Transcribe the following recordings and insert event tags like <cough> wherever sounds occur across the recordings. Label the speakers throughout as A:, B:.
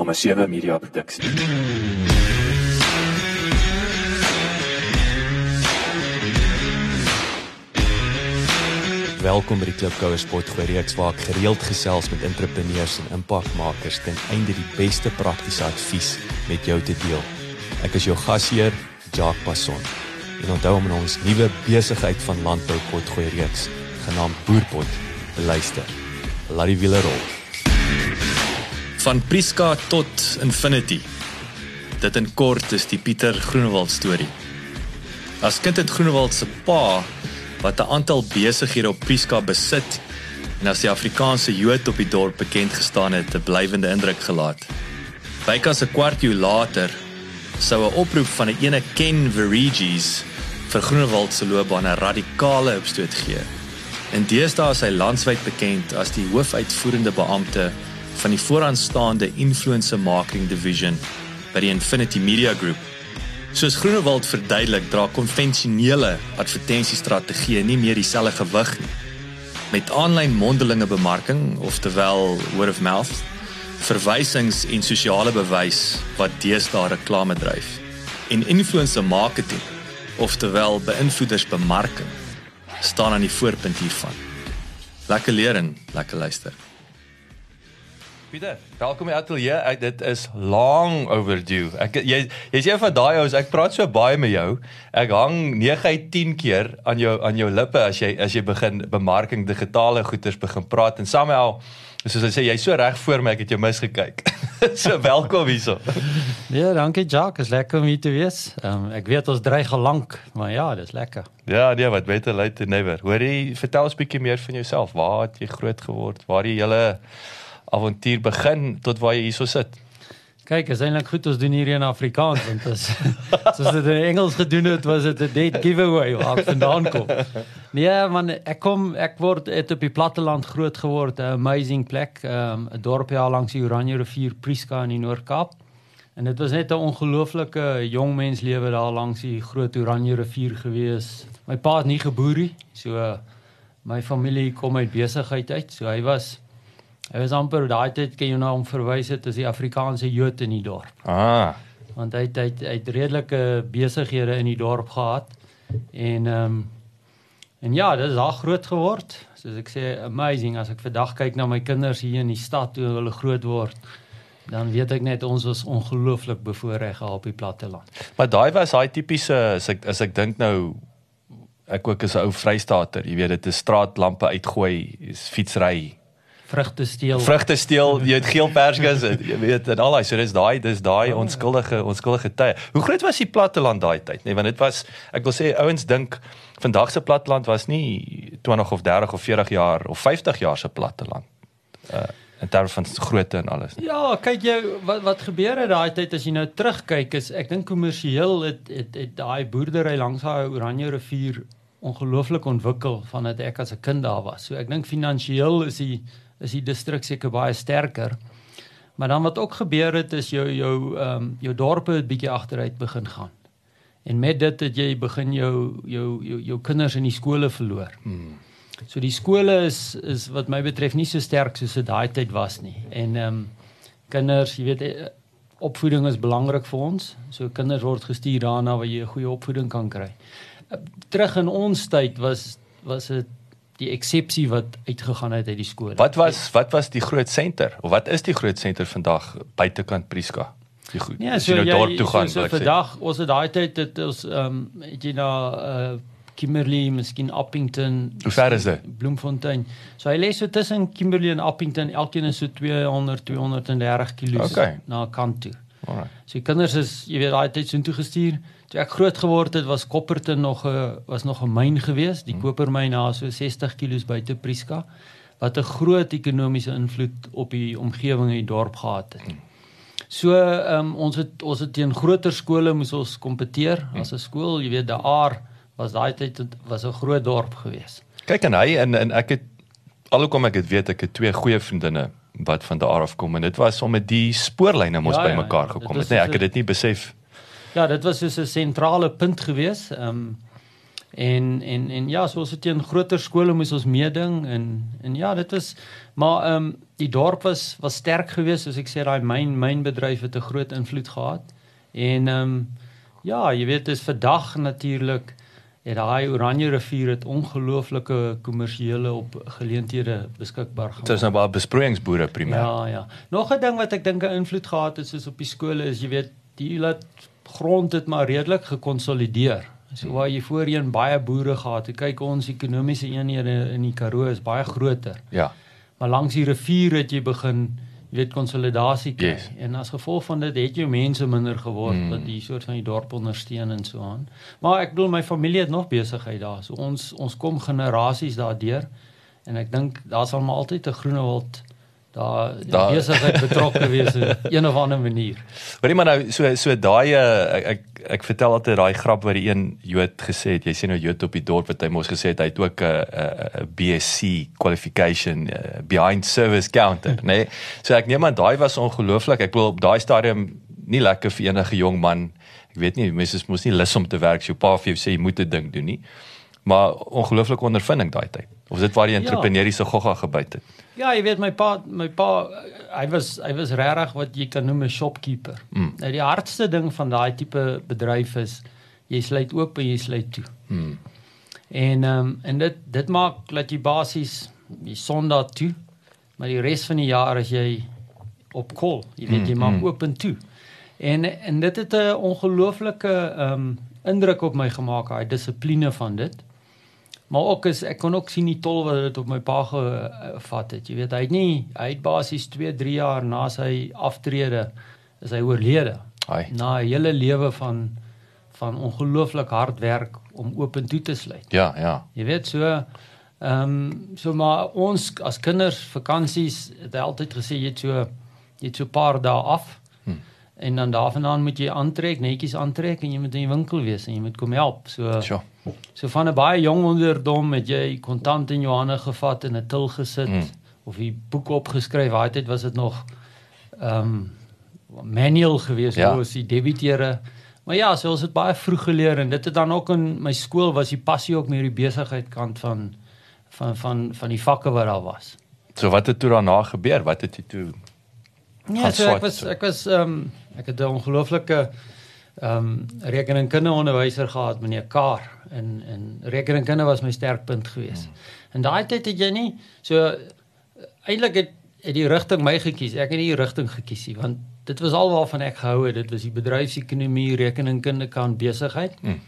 A: nommer 7 media produksie.
B: Welkom by die Klipkouer Spotgooi reeks waar ek gereeld gesels met entrepreneurs en impakmakers ten einde die beste praktiese advies met jou te deel. Ek is jou gasheer, Jacques Passon. En onthou om ons nuwe besigheid van landbou potgooi reeks genaamd Boerpot te luister. Laat die wiele rol. Van Priska tot Infinity. Dit in kort is die Pieter Groenewald storie. As kind het Groenewald se pa wat 'n aantal besighede op Priska besit en as die Afrikaanse Jood op die dorp bekend gestaan het, 'n blywende indruk gelaat. Bykans 'n kwart eeu later sou 'n oproep van 'n ene Ken Verigis vir Groenewald se loopbaan 'n radikale opstoot gee. En deesdae is hy landwyd bekend as die hoofuitvoerende beampte van die vooraanstaande influencer marketing division by die Infinity Media Group. Soos Groenewald verduidelik, dra konvensionele advertensiestrategieë nie meer dieselfde gewig nie. Met aanlyn mondelinge bemarking, oftewel word of mouth, verwysings en sosiale bewys wat deesdae reklame dryf, en influencer marketing, oftewel beïnvloedersbemarking, staan aan die voorpunt hiervan. Lekker leer en lekker luister. Pieter, welkom by Atelier. Ek dit is long overdue. Ek jy jy's een van daai ouens, ek praat so baie met jou. Ek hang 9 uit 10 keer aan jou aan jou lippe as jy as jy begin bemarking digitale goeders begin praat en somehow soos hy sê jy's so reg voor my, ek het jou misgekyk. <laughs> so welkom hierso.
C: Ja, dankie Jacques, is lekker om hier te wees. Um, ek weet ons dreig al lank, maar ja, dis lekker.
B: Ja, nee, wat beter late than never. Hoorie, vertel ons bietjie meer van jouself. Waar het jy groot geword? Waar jy hele avontuur begin tot waar jy hierso sit.
C: Kyk, is eintlik goed ons doen hier in Afrikaans want as <laughs> soos dit in Engels gedoen het, was dit 'n dead giveaway waar ek vandaan kom. Nee, man, ek kom ek word het op die platteland groot geword, 'n amazing plek, ehm, 'n um, dorpie al langs die Oranje rivier Prieska in die Noord-Kaap. En dit was net 'n ongelooflike jong mens lewe daar langs die groot Oranje rivier gewees. My pa het nie geboer nie, so my familie kom uit besigheid uit, so hy was Hy was amper daai tyd kan jy nou om verwys het as die Afrikaanse Jood in die dorp.
B: Ah.
C: Want hy het hy het, hy het redelike besighede in die dorp gehad. En ehm um, en ja, dit is al groot geword. Soos ek sê amazing as ek vandag kyk na my kinders hier in die stad hoe hulle groot word. Dan weet ek net ons was ongelooflik bevoordeel op die platteland.
B: Maar daai was daai tipiese as ek as ek dink nou ek ook as 'n ou Vrystater, jy weet dit is straatlampe uitgooi, is fietsry
C: vrugte steel.
B: Vrugte steel, <laughs> jy het geel persikas, jy weet en al daai, so dis daai dis daai oh, onskuldige onskuldige tye. Hoe groot was die platteland daai tyd? Nee, want dit was ek wil sê ouens dink vandag se platteland was nie 20 of 30 of 40 jaar of 50 jaar se platteland. Uh en daar van grootte en alles.
C: Ja, kyk jy wat wat gebeur het daai tyd as jy nou terugkyk is ek dink kommersieel het het, het daai boerdery langs daai Oranje rivier ongelooflik ontwikkel vandat ek as 'n kind daar was. So ek dink finansiëel is die is die distrik seker baie sterker. Maar dan wat ook gebeur het is jou jou ehm um, jou dorpe het bietjie agteruit begin gaan. En met dit het jy begin jou jou jou jou kinders in die skole verloor. Hmm. So die skole is is wat my betref nie so sterk soos dit daai tyd was nie. En ehm um, kinders, jy weet eh, opvoeding is belangrik vir ons. So kinders word gestuur daarna waar jy 'n goeie opvoeding kan kry. Terug in ons tyd was was dit die eksepsie wat uitgegaan het uit die skole.
B: Wat was wat was die groot senter of wat is die groot senter vandag buitekant Priska? Die goed.
C: Ja, so jy nou dorp toe gaan. So, so vandag ons het daai tyd dit ons ehm um, het jy na uh Kimberley, miskien Appington.
B: Hoe ver is dit?
C: Bloemfontein. So hy lê so tussen Kimberley en Appington, elkeen is so 200 230 km
B: okay.
C: na kant toe. Alraai. So kinders is jy weet daai tyd so intoe gestuur. Toe ek groot geword het, was Kopperton nog 'n was nog 'n myn geweest, die hmm. kopermyn daar so 60 km buite Prieska wat 'n groot ekonomiese invloed op die omgewing en die dorp gehad het. Hmm. So ehm um, ons het ons het teen groter skole moes ons kompeteer hmm. as 'n skool, jy weet daar Aar was daai tyd was 'n groot dorp geweest.
B: Kyk en hy en en ek het alhoewel ek dit weet ek het twee goeie vriendinne wat van daar af kom en dit was om met die spoorlyne mos ja, bymekaar ja, gekom het. Nee, ek het dit nie besef
C: Ja, dit was so 'n sentrale punt gewees. Ehm um, En en en ja, soos dit in groter skole moes ons meeding en en ja, dit was maar ehm um, die dorp was was sterk geweest soos ek sê daai myn mynbedryf het 'n groot invloed gehad. En ehm um, ja, jy weet dis vandag natuurlik het daai Oranje rivier het ongelooflike kommersiële op geleenthede beskikbaar gemaak.
B: Dit is nou baie besproeiingsboere primêr.
C: Ja, ja. Nog 'n ding wat ek dink 'n invloed gehad het soos op die skole is jy weet die laat grond het maar redelik gekonsolideer. So waar jy voorheen baie boere gehad het, kyk ons ekonomiese eenhede in die Karoo is baie groter.
B: Ja.
C: Maar langs die rivier het jy begin jy weet konsolidasie kry
B: Yes.
C: en as gevolg van dit het jou mense minder geword
B: Mm.
C: wat die soort van die dorp ondersteun en so aan. Maar ek bedoel my familie het nog besigheid daar. So ons ons kom generasies daardeur en ek dink daar sal maar altyd 'n Groenewald daar
B: daar
C: besigheid <laughs> betrokke wees in een of ander manier.
B: Hoorie maar nou so so daai uh, ek, ek ek vertel altyd daai grap wat die een Jood gesê het. Jy sien nou Jood op die dorp wat hy mos gesê het hy het ook 'n 'n BSc qualification uh, behind service counter, <laughs> né? Nee? So ek neem aan daai was ongelooflik. Ek wil op daai stadium nie lekker vir enige jong man. Ek weet nie mense moes nie lus om te werk. So pa vir jou sê jy moet 'n ding doen nie. Maar ongelooflike ondervinding daai tyd. Of dit waar die
C: Ja.
B: entrepreneuriese gogga gebyt het.
C: Ja, jy weet my pa, my pa hy was hy was regtig wat jy kan noem 'n shopkeeper.
B: Mm.
C: Nou die hardste ding van daai tipe bedryf is jy sluit oop en jy sluit toe.
B: Hmm.
C: En ehm um, en dit dit maak dat jy basies jy Sondag toe, maar die res van die jaar is jy op kol. Jy weet jy
B: Mm,
C: maak
B: mm.
C: oop en toe. En en dit het 'n ongelooflike ehm um, indruk op my gemaak, daai dissipline van dit. Maar ook is ek kon ook sien die tol wat dit op my pa gevat het. Jy weet, hy het nie hy het basies 2, 3 jaar na sy aftrede is hy oorlede.
B: Ai.
C: Na 'n hele lewe van van ongelooflik hard werk om oop en toe te sluit.
B: Ja, ja.
C: Jy weet so ehm um, so maar ons as kinders vakansies het hy altyd gesê jy het so jy het so 'n paar dae af.
B: Hm.
C: En dan daarvandaan moet jy aantrek, netjies aantrek en jy moet in die winkel wees en jy moet kom help. So
B: Sjoe.
C: So van 'n baie jong onderdom het jy kontant in jou hande gevat en 'n til gesit
B: Mm.
C: of die boek opgeskryf. Daai tyd was dit nog ehm um, manual geweest
B: Ja.
C: ja. hoe ons die debiteure. Maar ja, so ons het baie vroeg geleer en dit het dan ook in my skool was die passie ook meer die besigheid kant van van van van die vakke wat daar was.
B: So wat het toe daarna gebeur? Wat het jy toe
C: Ja, so ek was ek was ehm um, ek het 'n ongelooflike ehm um, rekeningkundeonderwyser gehad meneer Kar en en rekeningkunde was my sterkpunt geweest.
B: Hmm.
C: Mm. En daai tyd het jy nie so eintlik het het die rigting my gekies. Ek het nie die rigting gekies nie want dit was alwaarvan ek gehou het. Dit was die bedryfsekonomie, rekeningkunde kan besigheid.
B: Mm.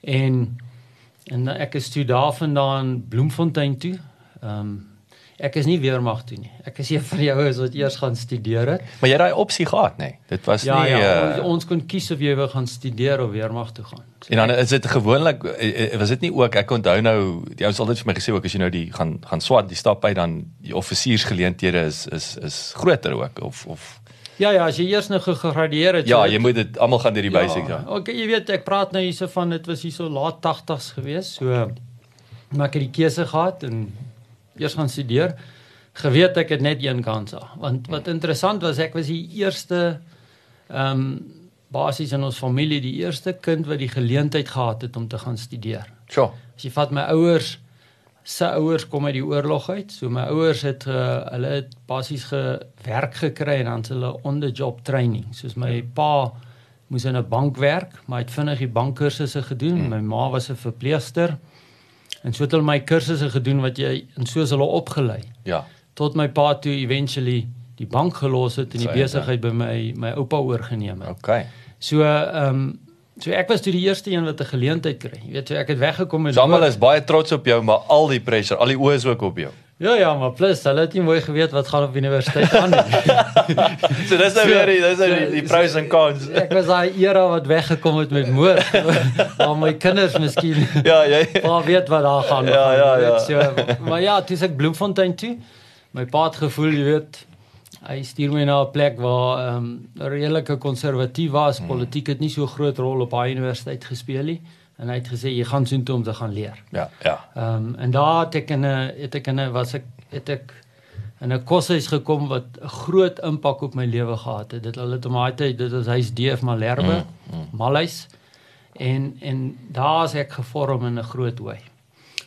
C: En en ek is toe daarvandaan Bloemfontein toe. Ehm um, ek is nie weermag toe nie. Ek is een van die oues wat eers gaan studeer het.
B: Maar jy het daai opsie gehad, nê? Nee. Dit was
C: Ja,
B: nie
C: ja,
B: uh,
C: ons, ons kon kies of jy wil gaan studeer of weermag toe gaan. So
B: En dan is dit gewoonlik eh, eh, was dit nie ook ek onthou nou die ouens het altyd vir my gesê ook as jy nou die gaan gaan swat die stap uit dan die offisiersgeleenthede is is is groter ook of of
C: ja, ja, as jy eers nou gegradueer het.
B: ja,
C: so
B: jy moet dit almal gaan deur die basics ja.
C: Okay, jy weet ek praat nou hierso van dit was hierso laat 80s gewees. So maar ek het die keuse gehad en eers gaan studeer. Geweet ek het net een kans daar. Want wat interessant was, ek was die eerste ehm um, basies in ons familie die eerste kind wat die geleentheid gehad het om te gaan studeer.
B: Sjoe.
C: As jy vat my ouers se ouers kom uit die oorlog uit. So my ouers het uh, hulle het basies gewerk gekry en dan hulle on the job training. Soos my pa moes in 'n bank werk, maar hy het vinnig die bankkursusse gedoen.
B: Hmm.
C: My ma was 'n verpleegster. En so het hulle my kursusse gedoen wat jy en so is hulle opgelei
B: Ja.
C: tot my pa toe eventually die bank gelos het en die
B: Sy,
C: besigheid by my my oupa oorgeneem het.
B: Okay.
C: So ehm um, so ek was toe die eerste een wat 'n geleentheid kry. Jy weet, so ek het weggekom
B: So almal
C: hoop-
B: is baie trots op jou, maar al die pressure, al die oë is ook op jou.
C: Ja ja, maar plus hulle het nie mooi geweet wat gaan op universiteit aan nie. <laughs>
B: So dis nou weer die dis nou die, die pros en cons.
C: ek was daai era wat weggekom het met moord. <laughs> maar my kinders miskien
B: Ja, jy <laughs>
C: maar weet wat daar gaan.
B: Ja, ja,
C: weet,
B: ja.
C: So, maar ja, toe is ek Bloemfontein toe. My pa het gevoel, jy weet, hy stuur my na 'n plek waar ehm um, redelike konservatief was.
B: Hmm.
C: Politiek het nie so groot rol op daai universiteit gespeel nie. En hy het gesê jy gaan soontoe om te gaan leer.
B: Ja, ja.
C: Ehm um, en daar het ek in 'n het ek in 'n was ek het ek in 'n koshuis gekom wat 'n groot impak op my lewe gehad het. Dit hulle het om daai tyd dit was huis DF Malherbe,
B: Mm, mm.
C: Malhuis. En en daar's ek gevorm in 'n groot way.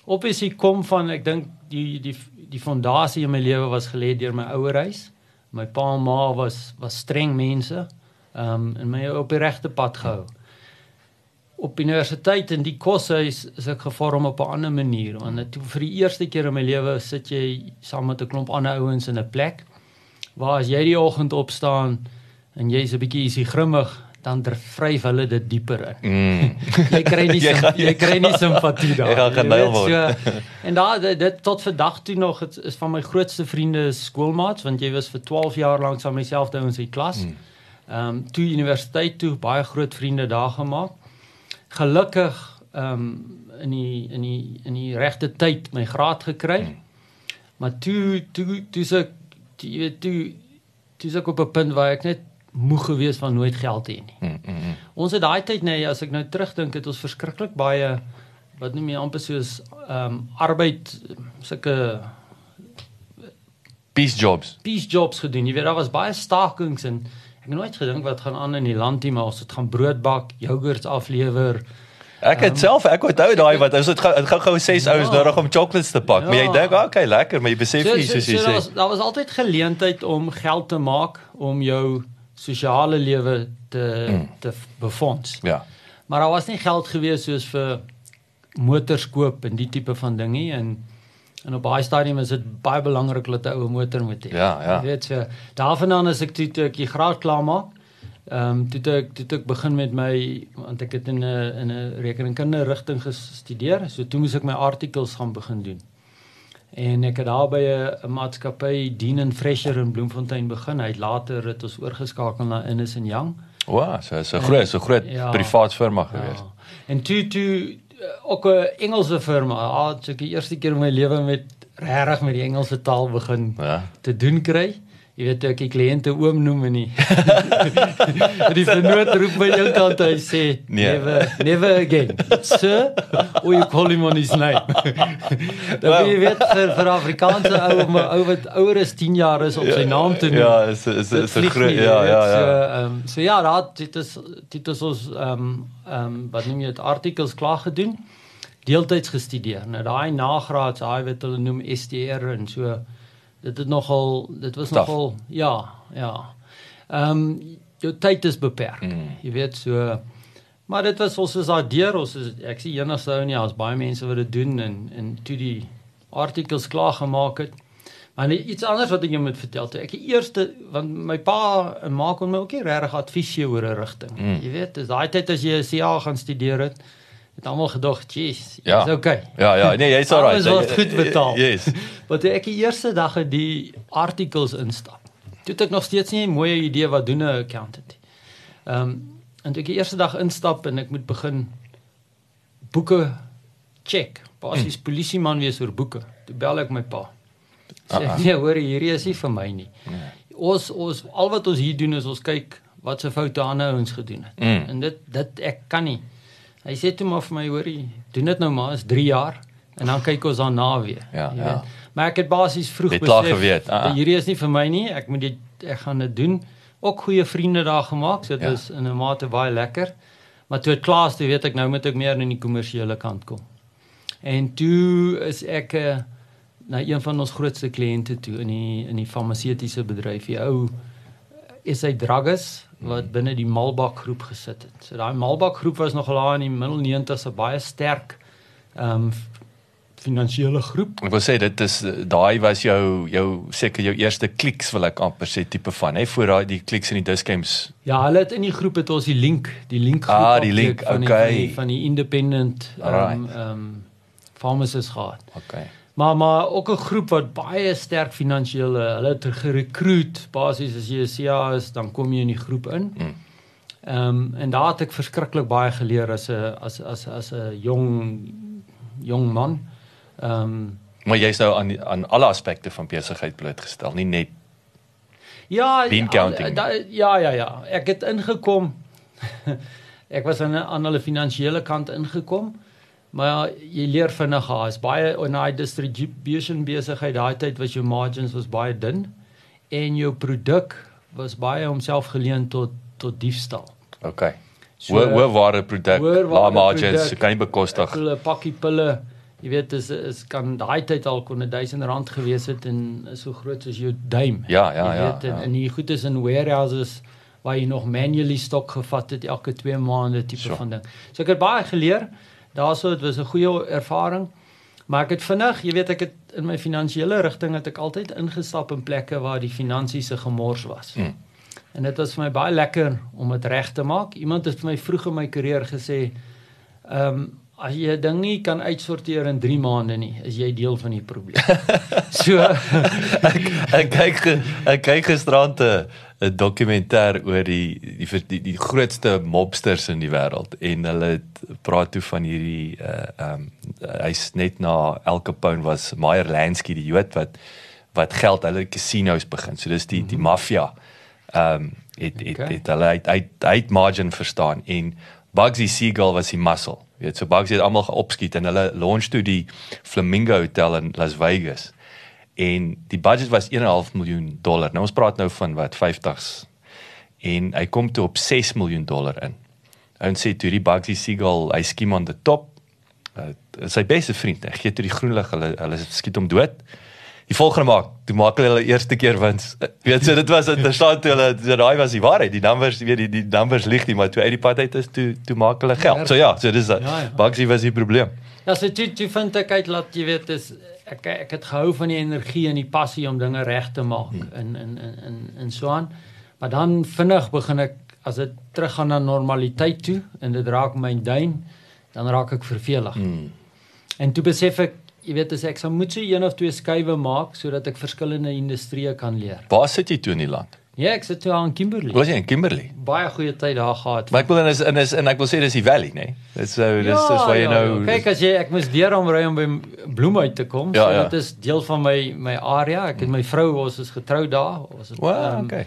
C: Obviously kom van ek dink die die die fondasie in my lewe was gelê deur my ouerhuis. My pa en ma was was streng mense. Ehm um, en my op die regte pad gehou. Op universiteit in die koshuis is ek gevorm op 'n ander manier want toe vir die eerste keer in my lewe sit jy saam met 'n klomp ander ouens in 'n plek waar as jy die oggend opstaan en jy's 'n bietjie isie grimmig dan vryf hulle dit dieper in. Mm. <laughs> jy kry nie <laughs> jy, gaan, jy kry nie simpatie daar.
B: Jy gaan geneil word. So, <laughs>
C: en daar dit, dit tot vandag toe nog het, is van my grootste vriende skoolmaats want jy was vir 12 jaar lank saam myself daar in sy klas. Mm. Ehm um, toe universiteit toe baie groot vriende daar gemaak. Gelukkig ehm um, in die in die in die regte tyd my graad gekry. Mm. Maar toe toe toe se jy weet toe toe se ek op 'n punt waar ek net moeg gewees van nooit geld hê nie. Mm, mm, mm. Ons het daai tyd nee, as ek nou terugdink het ons verskriklik baie wat noem jy amper soos ehm um, arbeid sulke
B: peace jobs.
C: Peace jobs gedoen. Jy weet daar was baie stakings en ek het nooit gedink wat gaan aan in die land hier maar ons het gaan brood bak, jogurts aflewer.
B: Ek het um, self ek onthou daai wat ons het gou gou ses ja, ouens nodig om chocolates te pak. Ja, maar jy dink okay, lekker, maar jy besef so, nie soos jy so, sê.
C: So, daar was altyd geleentheid om geld te maak om jou sosiale lewe te mm. te befonds.
B: Ja.
C: Maar daar was nie geld gewees soos vir motors koop en die tipe van ding nie en en op baie stadium is dit baie belangrik dat 'n ou motor moet hê.
B: Ja, ja.
C: Jy weet so daarvandaan as ek toe ek die graad klaar maak. Ehm um, toe ek toe ek begin met my want ek het in 'n in 'n rekeningkunde rigting gestudeer. So toe moes ek my artikels gaan begin doen. En ek het daar by 'n maatskappy Dien en Fresher in Bloemfontein begin. Hy het later het ons oorgeskakel na Innis en Young.
B: Wow, so so groot, so groot ja, privaat firma gewees. Ja.
C: En toe toe ook 'n Engelse firma. Ah, ek het die eerste keer in my lewe met regtig met die Engelse taal begin ja. te doen kry. Jy weet ek die kliënte oom noem en nie. <laughs> die vernoot roep my een kant hy sê nee. never never again. Sir, or you call him on his name. <laughs> Dan well, jy weet vir vir Afrikaanse ou ou wat ouer as 10 jaar is om sy ja, naam te noem.
B: Ja, is is is 'n groot ja ja ja.
C: So ehm um, so ja, daar dit is dit is ons ehm um, ehm um, wat noem jy dit artikels klaar gedoen. Deeltyds gestudeer. Nou daai nagraads, daai wat hulle noem STR en so dit het nogal dit was Tough. nogal ja ja ehm um, jou tyd is beperk mm. jy weet so maar dit was ons is daar deur ons is ek sien enigste ou nie as baie mense wat dit doen en en toe die artikels klaar gemaak het maar iets anders wat ek jou moet vertel toe ek die eerste want my pa en ma kon my ook nie regtig advies gee oor 'n rigting mm. jy weet dis daai tyd as jy 'n CA gaan studeer het het almal gedog, "Jeez, ja. is okay."
B: Ja, ja, nee, jy's <laughs> alright.
C: Dit word goed betaal. <laughs>
B: Yes.
C: Toe ek die eerste dag het die artikels instap. Toe het ek nog steeds nie 'n mooi idee wat doen 'n accountant. Ehm um, en toe ek die eerste dag instap en ek moet begin boeke check. Basies hmm. polisieman wees oor boeke. Toe bel ek my pa. Sê, uh -uh. "Nee, hoor, hierdie is nie vir my nie." Nee. Ons ons al wat ons hier doen is ons kyk wat se foute ander ouens gedoen het. Mm. En dit dit ek kan nie Hy sê toe maar vir my, hoorie, doen dit nou maar, is 3 jaar en dan kyk ons daarna weer.
B: Ja, ja.
C: Maar ek het basies vroeg
B: het besef, geweet,
C: uh -uh. hierdie is nie vir my nie. Ek moet dit ek gaan dit doen. Ook goeie vriende daar gemaak. So dit ja. is in 'n mate baie lekker. Maar toe het klaar, toe weet ek nou moet ek meer in die kommersiële kant kom. En toe is ek uh, na een van ons grootste kliënte toe in die in die farmaseutiese bedryf. Die ou is hy druggies wat binne die Malbak groep gesit het. So daai Malbak groep was nog al in die middel 90s 'n baie sterk ehm um, finansiële groep.
B: Ek wil sê dit is daai was jou jou seker jou eerste kliks wil ek amper sê tipe van hè voor daai die kliks in die diskems.
C: Ja, hulle het in die groep het ons die link, die link
B: groep ah, die link, van, okay.
C: die, van die van die independent ehm um, ehm um, pharmacists gehad.
B: Okay
C: maar maar ook 'n groep wat baie sterk finansiële hulle het gerekruut basies as jy 'n CA is dan kom jy in die groep in. Mm. Ehm um, en daar het ek verskriklik baie geleer as 'n as as as 'n jong jong man. Ehm um,
B: maar jy's nou aan aan alle aspekte van besigheid blootgestel, nie net
C: Ja, ja, da, ja ja ja. Ek het ingekom. <laughs> ek was aan aan hulle finansiële kant ingekom. Maar jy leer vinnig haar. Is baie in daai distribution besigheid daai tyd was jou margins was baie dun en jou produk was baie homself geleen tot tot diefstal.
B: OK. So hoë hoë ware produk, lae margins, so kan nie bekostig.
C: Hulle pakkie pille, jy weet is is kan daai tyd al kon 1000 rand gewees het en is so groot soos jou duim.
B: Ja, ja,
C: jy weet,
B: ja.
C: En,
B: ja.
C: en hier goed is in warehouses waar jy nog manually stok gevat het elke 2 maande tipe
B: Sure.
C: van ding. So ek het baie geleer. Daarso dit was 'n goeie ervaring. Maar ek het vinnig, jy weet ek het in my finansiële rigting het ek altyd ingestap in plekke waar die finansies se gemors was.
B: Mm.
C: En dit was vir my baie lekker om dit reg te maak. Iemand het vir my vroeg in my karier gesê, ehm um, as jy 'n ding nie kan uitsorteer in 3 maande nie, is jy deel van die probleem. <laughs> so
B: ek ek kyk ek kyk gisterand 'n 'n dokumentêr oor die die die, die grootste mobsters in die wêreld en hulle het praat toe van hierdie uh ehm um, hy's net na El Capone was Meyer Lansky die Jood wat wat geld hulle casinos begin. So dis die die maffia. Ehm um, het het
C: Okay.
B: het hulle uit uit uit margin verstaan en Bugsy Siegel was die muscle. Weet so Bugsy het almal geopskiet en hulle launch toe die Flamingo Hotel in Las Vegas en die budget was 1.5 miljoen dollar. Nou ons praat nou van wat 50s. En hy kom toe op 6 miljoen dollar in. Ons sê toe die Bugsy Siegel, hy skiem aan die top. Uh, sy beste vriend, hy gee toe die groen lig, hulle hulle skiet hom dood. Die volgende maak, toe maak hulle hulle eerste keer wins. <laughs> Weet jy, dit was interessant toe hulle so daai was die waarheid. Die numbers, jy weet die die numbers lieg nie, maar toe uit die pad uit is toe toe maak hulle geld. So ja, so dis
C: Ja,
B: ja,
C: ja.
B: Bugsy was die probleem.
C: Ja, so toe toe vind ek uit laat jy weet is ek ek het gehou van die energie en die passie om dinge reg te maak
B: Hmm.
C: in in in in in so aan. Maar dan vinnig begin ek as dit teruggaan na normaliteit toe en dit raak my duin, dan raak ek vervelig.
B: Hmm.
C: En toe besef ek, jy weet as ek sou moet so een of twee skuwe maak sodat ek verskillende industrieë kan leer.
B: Waar sit jy toe in die land?
C: Ja, ek sit toe aan Kimberley.
B: Was jy in Kimberley?
C: Baie goeie tyd daar gehad.
B: Maar ek wil en is en is en ek wil sê dis die valley, nê? Nee? Dis so dis
C: Ja,
B: dis waar jy nou
C: Kyk as jy ek moes deur om ry om by Bloem uit te kom.
B: Ja,
C: so
B: ja.
C: dit is deel van my my area. Ek het my vrou ons is getroud daar. Ons het
B: Wow,
C: ehm,
B: okay.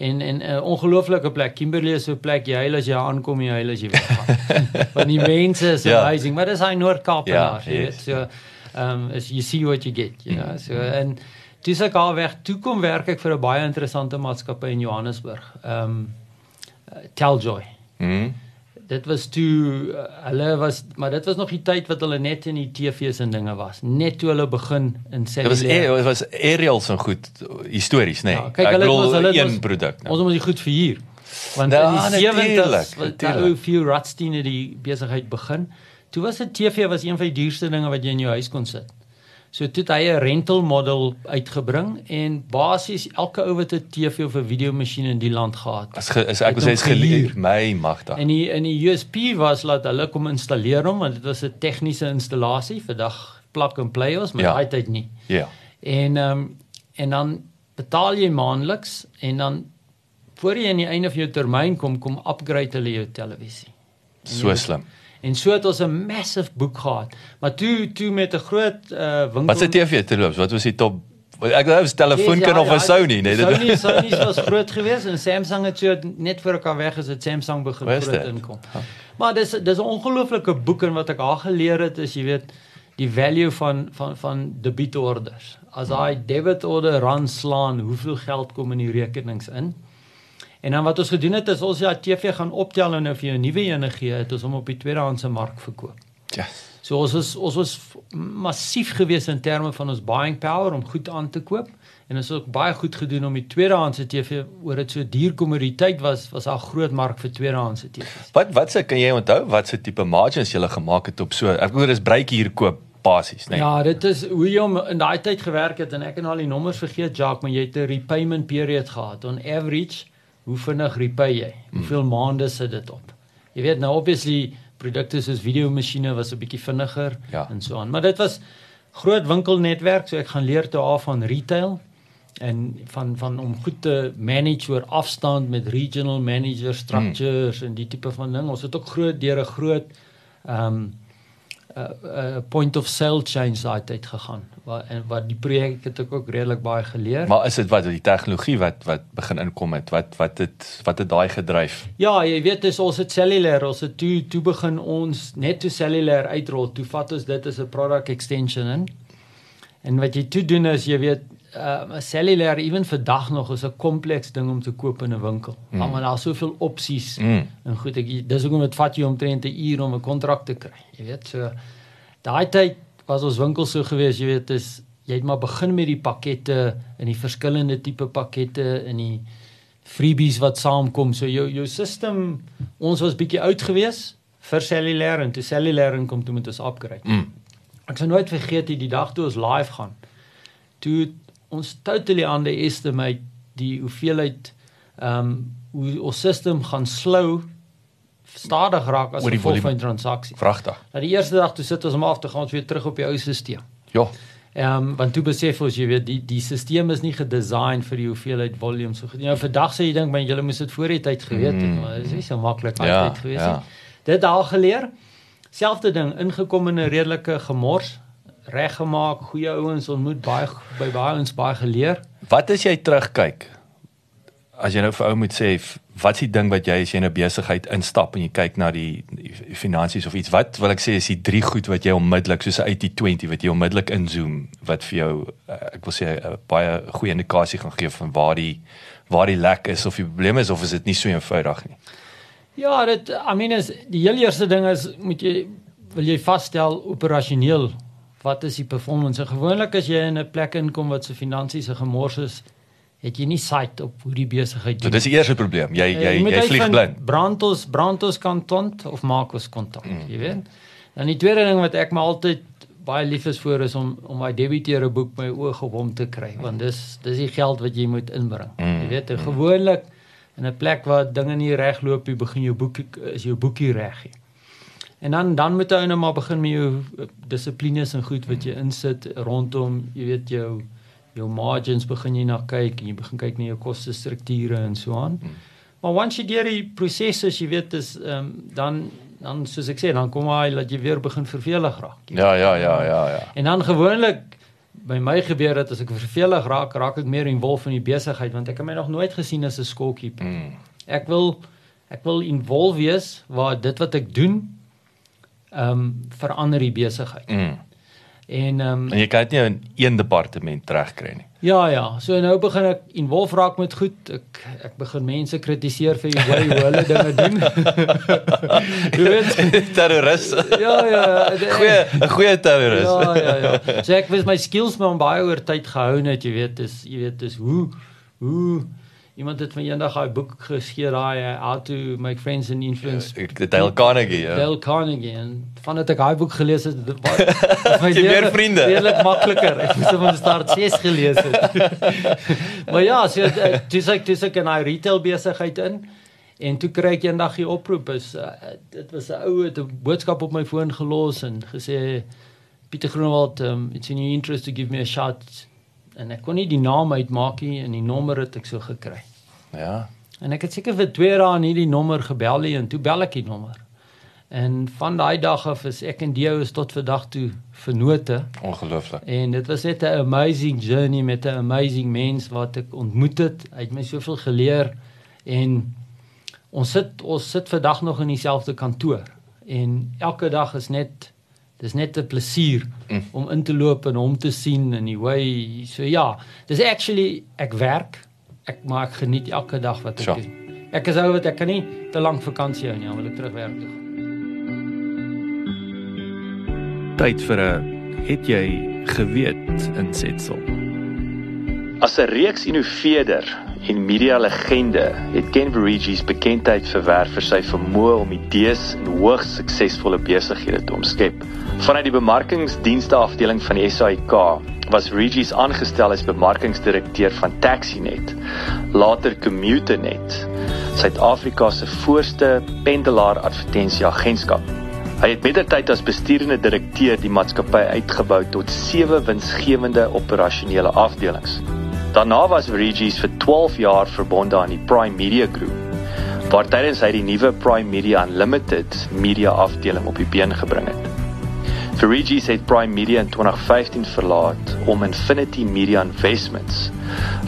C: En en 'n uh, ongelooflike plek. Kimberley is so 'n plek jy huil as jy aankom, jy huil as jy weggaan. <laughs> Want die mense is
B: Ja.
C: amazing, maar dis hy Noord-Kaap
B: Ja,
C: daar, jy weet.
B: yes.
C: So ehm um, as you see what you get, you know. So en dis ek al weg toe kom werk ek vir 'n baie interessante maatskappy in Johannesburg. Ehm um, Teljoy.
B: Mhm.
C: Dit was toe uh, hulle was maar dit was nog die tyd wat hulle net in die TV's en dinge was. Net toe hulle begin in
B: Dit was
C: cellulaire.
B: e- dit was aerials en goed histories, nê? Nee.
C: Ja, kyk, hulle het ons- hulle
B: een produk. Nou.
C: Ons moet dit goed verhuur. Want
B: Ja,
C: in die 70's
B: natuurlijk,
C: was daai
B: natuurlijk.
C: ou few Ratstein het die besigheid begin. Toe was 'n TV was een van die duurste dinge wat jy in jou huis kon sit. So toe het hy 'n rental model uitgebring en basies elke ou wat 'n TV of 'n videomasjien in die land gehad het.
B: As ge, is, ek wil sê is geleer my magtig.
C: En die in die USP was laat hulle kom installeer hom want dit was 'n tegniese installasie vir dag plug and play ons, maar
B: Ja.
C: daai tyd nie.
B: Ja.
C: En ehm um, en dan betaal jy maandeliks en dan voor jy aan die einde van jou termyn kom, kom upgrade hulle jou televisie. En jy
B: So
C: bet-
B: slim.
C: En so het ons 'n massive boek gehad. Maar toe toe met 'n groot uh winkel
B: Wat se TV terloops? Wat was die top Ek dink dit was telefoonkin of 'n Sony, nee.
C: Sony Sony was groot geweest en Samsung het so net voor elkaar weg is dit Samsung begin groot
B: dit?
C: inkom. Maar dis dis 'n ongelooflike boek en wat ek daar geleer het is jy weet die value van van van debit orders. As daai debit order run slaan, hoeveel geld kom in die rekenings in? En dan wat ons gedoen het is ons ja TV gaan optel en nou vir jou 'n nuwe ene gee, het ons hom op die tweedehandse mark verkoop.
B: Ja.
C: So ons was ons was massief geweest in terme van ons buying power om goed aan te koop en ons het ook baie goed gedoen om die tweedehandse TV oor dit so duur kommoditeit was was daar groot mark vir tweedehandse TV's.
B: Wat wat se kan jy onthou wat se tipe margins jy gemaak het op so ek hoor dis bruikie hier koop basies, nee.
C: Ja, dit is hoe jy hom in daai tyd gewerk het en ek het al die nommers vergeet Jacques, maar jy het 'n repayment period gehad. On average, hoe vinnig repay jy? Hoeveel maande sit dit op? Jy weet nou obviously produkte soos videomasjiene was 'n bietjie vinniger
B: Ja.
C: en so aan, maar dit was groot winkelnetwerk, so ek gaan leer toe af van retail en van van om goed te manage oor afstand met regional manager structures mm. en die tipe van ding. Ons het ook groot deur 'n groot ehm um, 'n uh, uh, point of sale change daai tyd gegaan. Waar en wat die projek het ek ook redelik baie geleer.
B: Maar is dit wat die tegnologie wat wat begin inkom het? Wat wat het wat het daai gedryf?
C: ja, jy weet dis ons het cellulair, ons het toe toe begin ons net toe cellulair uitrol. Toe vat ons dit as 'n product extension in. En wat jy toe doen is jy weet uh, 'n cellulêr ewen vandag nog is 'n kompleks ding om te koop in 'n winkel. Mm. Maar daar's soveel opsies mm. en goed ek dis hoekom dit vat jou omtrent 'n uur om 'n kontrak te kry. Jy weet so daai tyd was ons winkel so gewees, jy weet, is jy het maar begin met die pakkette en die verskillende tipe pakkette en die freebies wat saamkom. So jou jou stelsel ons was bietjie oud geweest vir cellulêr en toe cellulêr kom toe met ons upgrade. Mm. Ek sou nooit vergeet die dag toe ons live gaan. Toe ons totally underestimate die hoeveelheid ehm um, hoe ons stelsel gaan slow stadig raak as 'n volfyn transaksie.
B: Vragtig.
C: Nou die eerste dag toe sit ons om af te gaan ons weer terug op die ou stelsel.
B: Ja.
C: Ehm um, want toe besef ons jy weet die die stelsel is nie gedesign vir die hoeveelheid volume so. Nou vandag sê jy dink man jy moes dit voor die tyd geweet het, mm. maar dit is nie so maklik
B: ja,
C: altyd gewees nie. Ja. Dit daal geleer. Selfde ding ingekom in 'n redelike gemors reggemaak, goeie ouens ontmoet, baie by baie ons baie geleer.
B: Wat as jy terugkyk? As jy nou vir ou moet sê, wat is die ding wat jy as jy in 'n besigheid instap en jy kyk na die, die finansies of iets, wat wil ek sê is die drie goed wat jy onmiddellik soos 'n 80/20 wat jy onmiddellik inzoom wat vir jou eh, ek wil sê 'n baie goeie indikasie gaan gee van waar die waar die lek is of die probleem is of is dit nie so eenvoudig nie.
C: Ja, dit I mean is die heel eerste ding is moet jy wil jy vasstel operasioneel wat is die performance? En gewoonlik as jy in 'n plek inkom wat se finansies se gemors is, het jy nie sight op hoe die besigheid
B: doen. So dis die eerste probleem. Jy jy jy, jy vlieg blind.
C: Brantos Brantos kontant of Marcos kontant, mm. jy weet. Dan die tweede ding wat ek my altyd baie lief is vir is om om my debiteure boek my oog op hom te kry, want dis dis die geld wat jy moet inbring. Mm. Jy weet, mm. gewoonlik in 'n plek waar dinge nie reg loop nie, begin jou boek is jou boekie reg. He. En dan dan moet jy nou maar begin met jou eh, dissiplines en goed wat jy insit rondom, jy weet jou jou margins begin jy na kyk en jy begin kyk na jou koste strukture en so aan. Hmm. Maar once jy deur die prosesse, jy weet is ehm um, dan dan soos ek sê, dan kom hy dat jy weer begin vervelig raak.
B: Ja, ja, ja, ja, ja.
C: En dan gewoonlik by my gebeur dit as ek vervelig raak, raak ek meer involved in die besigheid want ek het my nog nooit gesien as 'n scorekeeper. Hmm. Ek wil ek wil involved wees waar dit wat ek doen ehm um, verander die besigheid. Mm. En ehm um,
B: en jy kan dit nie in een departement regkry nie.
C: Ja ja, so nou begin ek involve raak met goed. Ek ek begin mense kritiseer vir hoe hulle dinge doen. <laughs>
B: Jy weet terroris.
C: Ja ja, <laughs>
B: goeie 'n goeie terroris.
C: Ja ja ja. So ek wys my skills maar baie oor tyd gehou net, jy weet, dis jy weet, dis hoe hoe Iemand het my eendag daai boek gegee daai uh, How to Make Friends and Influence.
B: Ja, Dale Carnegie, ja.
C: Dale Carnegie en vandat ek daai boek gelees het, <laughs>
B: my meer vriende.
C: Redelik makliker. Ek moes hom start 6 gelees het. <laughs> maar ja, so dis ek dis ek in 'n retail besigheid in en toe kry ek eendag die oproep is uh, dit was 'n ou het 'n boodskap op my foon gelos en gesê Pieter Groenewald, um, it's in your interest to give me a shot en ek kon nie die naam uitmaak nie en die nommer het ek so gekry.
B: Ja.
C: En ek het seker vir 2 dae nie die nommer gebel nie en toe bel ek die nommer. En van daai dag af is ek en Dio is tot vandag toe vernote.
B: Ongelooflik.
C: En dit was net 'n amazing journey met 'n amazing mens wat ek ontmoet het. Hy het my soveel geleer en ons sit ons sit vandag nog in dieselfde kantoor en elke dag is net dis net 'n plesier mm. om in te loop en hom te sien in die way. So ja dis actually ek werk ek maak geniet elke dag wat ek doen. Ek is ou wat ek kan nie te lank vakansie hou nie dan wil ek terug werk toe
B: tyd vir 'n het jy geweet insetsel?
A: As 'n reeks innoveerder en media legende het Ken Verigis bekendheid verwerf vir sy vermoë om idees en hoogs suksesvolle besighede te omskep. Vanuit die bemarkingsdienste afdeling van die SAIK was Regis aangestel as bemarkingsdirekteur van Taxinet, later CommuterNet, Suid-Afrika se voorste pendelaar advertensieagentskap. Hy het mettertyd as bestuurende direkteur die maatskappy uitgebou tot sewe winsgewende operasionele afdelings. Daarna was Regis vir 12 jaar verbonde aan die Prime Media Groep, waar tydens hy die nuwe Prime Media Unlimited media afdeling op die been gebring het. Regis het Prime Media in 2015 verlaat om Infinity Media Investments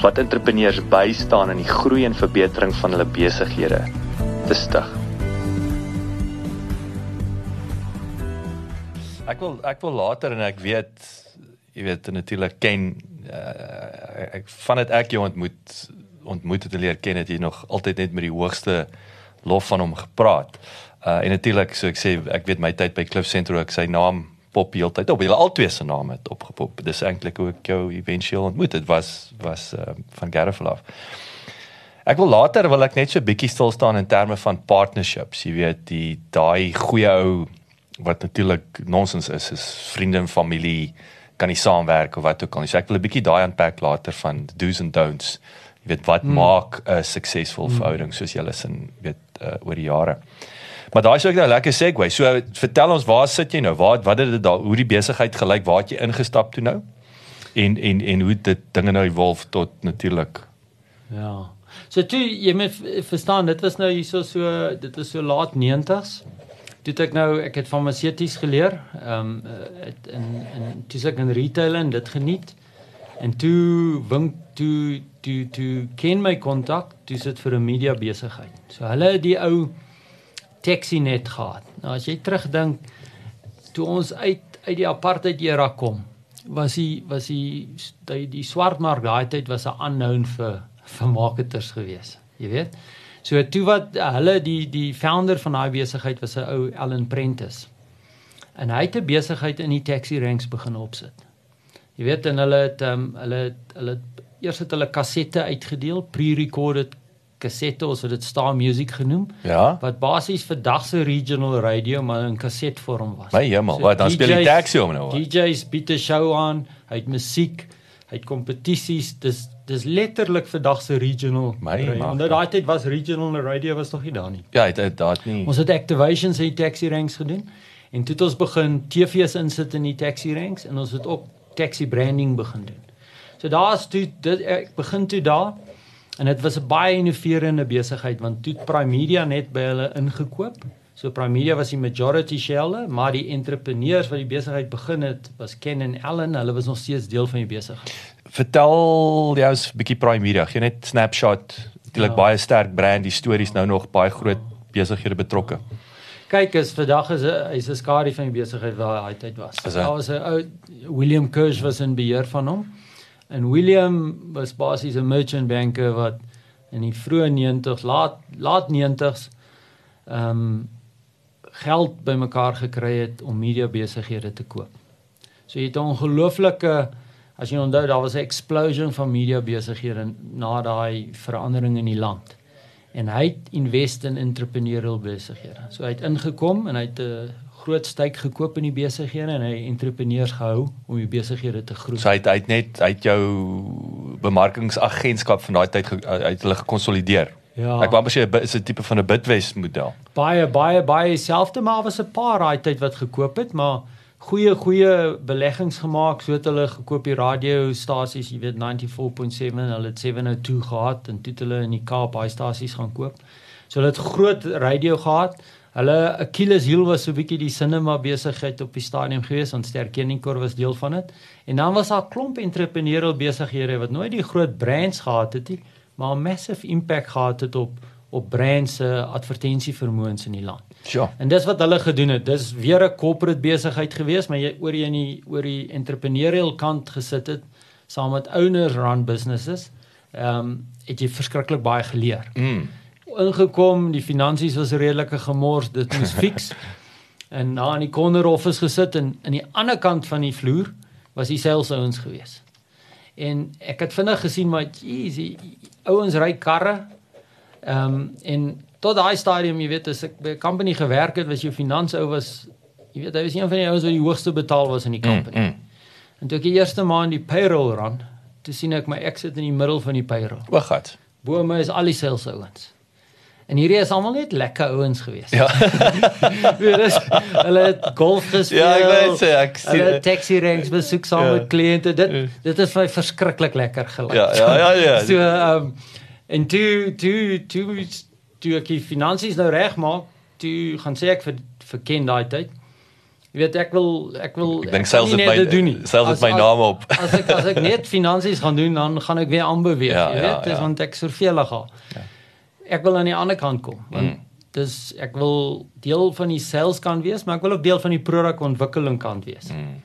A: wat entrepreneurs bystaan in die groei en verbetering van hulle besighede te stig.
B: Ek wil ek wil later en ek weet jy weet natuurlik ken uh, ek van dit ek jou ontmoet ontmoet het leer ken het jy nog altyd net met die hoogste lof van hom gepraat. Uh en natuurlik so ek sê ek weet my tyd by Cliff Central ek sy naam pop heeltyd op. Hulle albei se name het opgepop. Dis eintlik hoe ek jou eventueel ontmoet het was was uh, van af. Ek wil later wil ek net so 'n bietjie stil staan in terme van partnerships. Jy weet die daai goeie ou wat natuurlik nonsens is is vriende en familie kan nie saamwerk of wat ook al. So ek wil 'n bietjie daai unpack later van do's and don'ts. Jy weet wat hmm. maak 'n suksesvolle hmm. verhouding soos julle sin weet uh, oor die jare. Maar daai sou ek nou lekker segue. So vertel ons waar sit jy nou? Waar wat het dit daar hoe die besigheid gelyk? Waar het jy ingestap toe nou? En en en hoe dit dinge nou evolve tot natuurlik.
C: Ja. So toe jy moet verstaan, dit was nou hierso so dit is so laat 90s. Toe ek nou ek het farmaseuties geleer. Ehm um, in in toe ek in retail en dit geniet. En toe wink toe toe toe ken my kontak, toe sit vir 'n media besigheid. So hulle die ou taxi net gehad. Nou as jy terugdink toe ons uit uit die apartheid era kom, was die was die die, die swartmark daai tyd was 'n unknown vir vir marketers gewees. Jy weet. So toe wat hulle die die founder van daai besigheid was 'n ou Allan Prentice. En hy het 'n besigheid in die taxi ranks begin opsit. Jy weet en hulle het um, hulle hulle eers het hulle kassette uitgedeel, pre-recorded kassette, ons het dit Star Music genoem.
B: Ja.
C: Wat basies vir dagse regional radio maar in kasetvorm was.
B: My hemel, so wat dan DJ's, speel die taxi om nou.
C: DJ's bied 'n show aan, hy het musiek, hy het kompetisies, dis dis letterlik vandag se regional. Onder daai tyd was regional radio was nog nie daar nie.
B: Ja, dit daat nie.
C: Ons het activations in die taxi ranks gedoen en toe het ons begin TV's insit in die taxi ranks en ons het ook taxi branding begin doen. So daar's toe dit ek begin toe daar en dit was 'n baie innoverende besigheid want toe Prime Media net by hulle ingekoop. So Prime Media was die majority shareholder, maar die entrepreneurs wat die besigheid begin het was Ken en Allen, hulle was nog steeds deel van die besigheid
B: vertel ons 'n bietjie Prime Media, gee net snapshot. Natuurlik ja. baie sterk brand, die stories nou nog baie groot besighede betrokke.
C: Kyk, is vandag is hy's 'n skadu van die besigheid waar hy tyd was. Daar was 'n ou William Kirsch was in beheer van hom. En William was basies 'n merchant banker wat in die vroeë 90s, laat laat 90s ehm um, geld bymekaar gekry het om media besighede te koop. So jy het 'n ongelooflike As jy onthou, daar was 'n explosion van media besighede na daai verandering in die land. En hy het invest in entrepreneurial besighede. So hy het ingekom en hy het 'n groot styk gekoop in die besighede en hy entrepreneurs gehou om die besighede te groei.
B: So hy het, hy het net uit jou bemarkingsagentskap van daai tyd uit hulle gekonsolideer. Ja. Ek wou maar sê is 'n tipe van 'n Bitwest model.
C: Baie baie baie selfde maar was 'n paar daai tyd wat gekoop het, maar goeie goeie beleggings gemaak. So het hulle gekoop die radiostasies jy weet 94.7 hulle het 702 gehad en toe hulle in die Kaap baie stasies gaan koop. So hulle het groot radio gehad. Hulle Achilles heel was so 'n bietjie die cinema besigheid op die stadium gewees want Sterkeninkor was deel van dit en dan was daar klomp entrepreneurial besighede wat nooit die groot brands gehad het nie maar 'n massive impact gehad het op op brands se advertensievermoëns in die land
B: Ja.
C: En dis wat hulle gedoen het. Dis weer 'n corporate besigheid gewees, maar jy oor jy in die oor die entrepreneurial kant gesit het saam met owners run businesses. Ehm um, het jy verskriklik baie geleer.
B: Mm.
C: Ingekom, die finansies was redelike gemors, dit moes <laughs> fix. en na in die corner office gesit en aan die ander kant van die vloer was die sales ouens gewees. En ek het vinnig gesien maar jeez, ouens ry karre. Ehm um, en tot daai stadium, jy weet, as ek by 'n company gewerk het, was jy finansie ou was jy weet, hy was een van die ouens wat die hoogste betaal was in die company. Mm, mm. En toe ek die eerste maand die payroll ran, toe sien ek my ek sit in die middel van die payroll.
B: O, gat.
C: Bo my is al die sales ouens. En hierdie is almal net lekker ouens gewees.
B: Ja. <laughs>
C: Wees hulle het golf gespeel.
B: Ja, ek weet sê ek
C: sien. Hulle taxi ranks besoek saam ja. met kliënte. Dit dit is vir verskriklik lekker gelyk.
B: Ja, ja, ja, ja. <laughs>
C: so ehm um, en toe toe toe toe ek die finansies nou regmaak, toe gaan sê ek vir vir Ken daai tyd. Jy weet ek wil ek wil
B: ek dink selfs dit my selfs dit my naam op.
C: as ek as ek <laughs> net finansies gaan doen, dan gaan ek weer aanbeweeg, ja, jy weet, ja, dis ja. want ek sorgvuldig gaan. Ja. Ek wil aan die ander kant kom, want mm. dis ek wil deel van die sales kan wees, maar ek wil ook deel van die produkontwikkeling kant wees. Mm.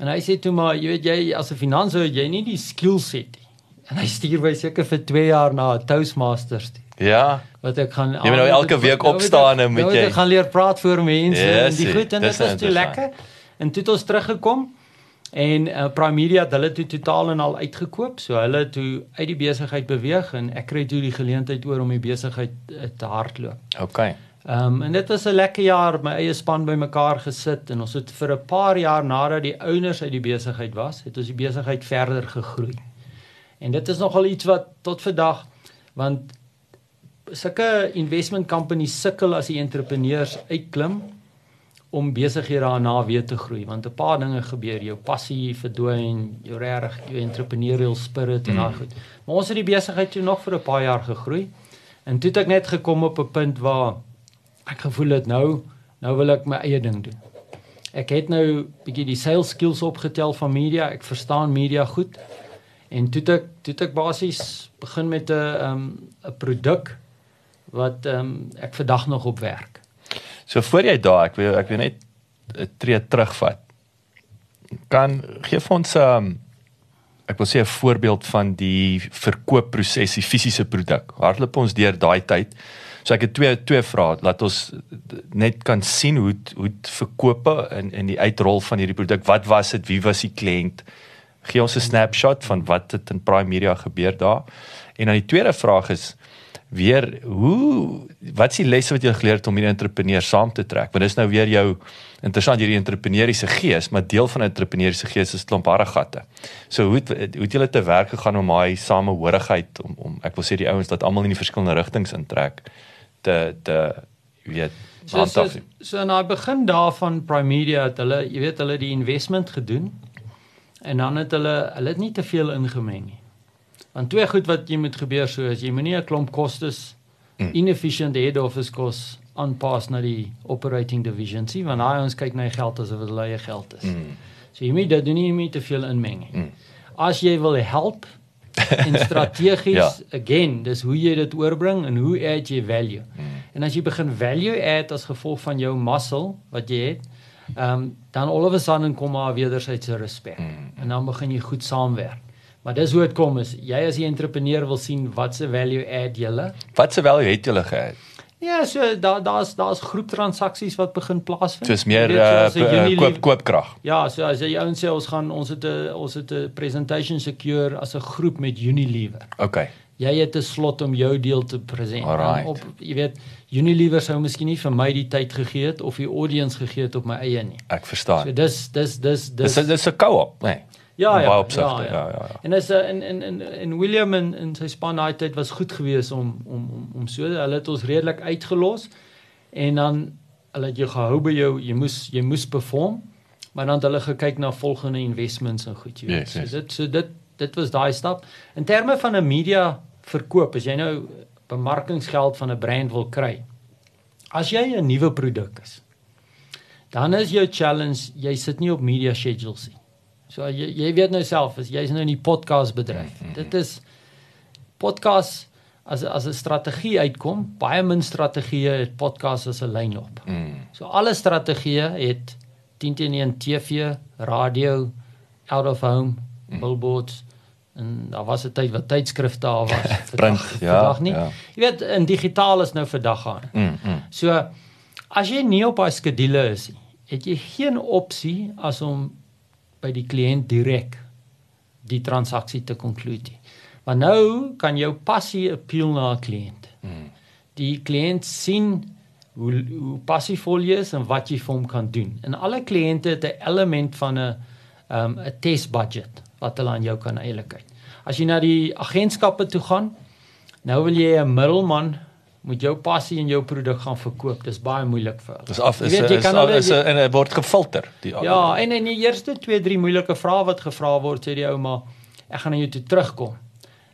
C: En hy sê toe maar, jy weet jy as 'n finansier jy nie die skills het nie. En hy stuur my seker vir 2 jaar na 'n Toastmasters toe.
B: Ja.
C: Wat ek gaan
B: Jy moet nou elke week opstaan en moet jy
C: Ek gaan leer praat voor mense
B: Ja,
C: en die goed en dit was toe lekker. En toe het ons teruggekom en uh, Prime Media het hulle toe totaal en al uitgekoop. So hulle het toe uit die besigheid beweeg en ek kry toe die geleentheid oor om die besigheid uh, te hardloop.
B: Okay.
C: Ehm um, en dit was 'n lekker jaar, my eie span bymekaar gesit en ons het vir 'n paar jaar nadat die owners uit die besigheid was, het ons die besigheid verder gegroei. En dit is nogal iets wat tot vandag want sulke investment companies sukkel as die entrepreneurs uitklim om besighede daarna weer te groei want 'n paar dinge gebeur. Jou passie verdwyn jou reg jou entrepreneurial spirit en daai goed. Maar ons het die besigheid toe nog vir 'n paar jaar gegroei. En toe het ek net gekom op 'n punt waar ek gevoel het nou nou wil ek my eie ding doen. Ek het nou bietjie die sales skills opgetel van media. Ek verstaan media goed. En toe het ek toe het ek basies begin met 'n 'n um, produk wat um, ek vandag nog op werk
B: So voor jy daar, ek wil ek wil net 'n tree terugvat. Kan gee vir ons 'n um, ek wil sê 'n voorbeeld van die verkoopproses, die fisiese produk. Hardloop ons deur daai tyd. So ek het twee twee vrae. Laat ons net kan sien hoe hoe het verkope in in die uitrol van hierdie produk. Wat was dit? Wie was die kliënt? Gee ons 'n snapshot van wat het in Prime Media gebeur daar. En dan die tweede vraag is weer hoe wat is die lesse wat jy geleer het om hierdie entrepreneur saam te trek? Want dis nou weer jou interessant hierdie entrepreneuriese gees, maar deel van 'n entrepreneuriese gees is klomp harregatte. So hoe het, hoe het julle te werk gegaan om daai samehorigheid om om ek wil sê die ouens dat almal in die verskillende rigtings intrek te te weet
C: So so, so in daai begin daarvan Prime Media het hulle, jy weet, hulle die investment gedoen. En dan het hulle hulle het nie te veel ingemeng nie. Want twee goed wat jy moet gebeur so is jy moenie 'n klomp kostes
B: Mm.
C: inefficient head office kos aanpas na die operating division sien want daai ons kyk na die geld asof dit hulle eie geld is.
B: Mm.
C: So jy moet dit doen nie jy moet te veel inmeng nie.
B: Mm.
C: As jy wil help <laughs> en strategies
B: Ja.
C: again, dis hoe jy dit oorbring en hoe add jy value.
B: Mm.
C: En as jy begin value add as gevolg van jou muscle wat jy het, ehm um, dan all of a sudden kom maar wederwysige respek.
B: Mm.
C: En dan begin jy goed saamwerk. Maar dis hoe dit kom is jy as 'n entrepreneur wil sien wat se value add julle.
B: Wat se value het julle gehad?
C: Ja, so daar daar's daar's groeptransaksies wat begin plaasvind.
B: Soos meer
C: Jy weet, 'n
B: uh, koop koopkrag.
C: Ja, so as jy ouens sê ons gaan ons het 'n ons het 'n presentation secure as 'n groep met Unilever.
B: Okay.
C: Jy het 'n slot om jou deel te present.
B: Alright.
C: En Op jy weet Unilever sou miskien nie vir my die tyd gegee het of die audience gegee het op my eie nie.
B: Ek verstaan.
C: So dis dis dis
B: Dis
C: dis
B: dis 'n co-op, nee.
C: Ja
B: in
C: ja.
B: baie opsigte,
C: ja,
B: ja, ja, ja.
C: En dis 'n en en en en William en en sy span daai tyd was goed geweest om om om om so hulle het ons redelik uitgelos en dan hulle het jou gehou by jou jy moes jy moes perform maar dan het hulle gekyk na volgende investments en goed jy weet.
B: Yes, yes.
C: So dit so dit dit was daai stap. In terme van 'n media verkoop, as jy nou bemarkingsgeld van 'n brand wil kry. As jy 'n nuwe produk is, dan is jou challenge jy sit nie op media schedules nie. So jy jy weet nou self as jy's nou in die podcast bedryf.
B: Mhm.
C: Dit is podcast as as 'n strategie uitkom, baie min strategieë het podcast as 'n lyn op.
B: Mm.
C: So alle strategieë het 10 teen 1 TV, radio, out of home,
B: Mhm.
C: billboards en daar was 'n tyd wat tydskrifte daar was. <laughs>
B: Print,
C: Vandag-
B: ja,
C: vandag nie.
B: ja.
C: Jy weet in digitaal is nou vandag aan.
B: Mm. mm.
C: So as jy nie op daai skedule is nie, het jy geen opsie as om by die kliënt direk die transaksie te konkludeer. Want nou kan jou passie appeal na 'n kliënt.
B: Mm.
C: Die kliënt sien hoe hoe passievol jy is en wat jy vir hom kan doen. En alle kliënte het 'n element van 'n um 'n test budget wat hulle aan jou kan eilikheid. As jy na die agentskappe toe gaan, nou wil jy 'n middelman moet jou passie en jou produk gaan verkoop. Dis baie moeilik vir hulle.
B: Dis af
C: Jy
B: is
C: weet, jy
B: is,
C: kan
B: is,
C: hulle-
B: is, en dit word gefilter. Die
C: Ja, en in die eerste 2, 3 moeilike vrae wat gevra word, sê die ou maar ek gaan na jou toe terugkom.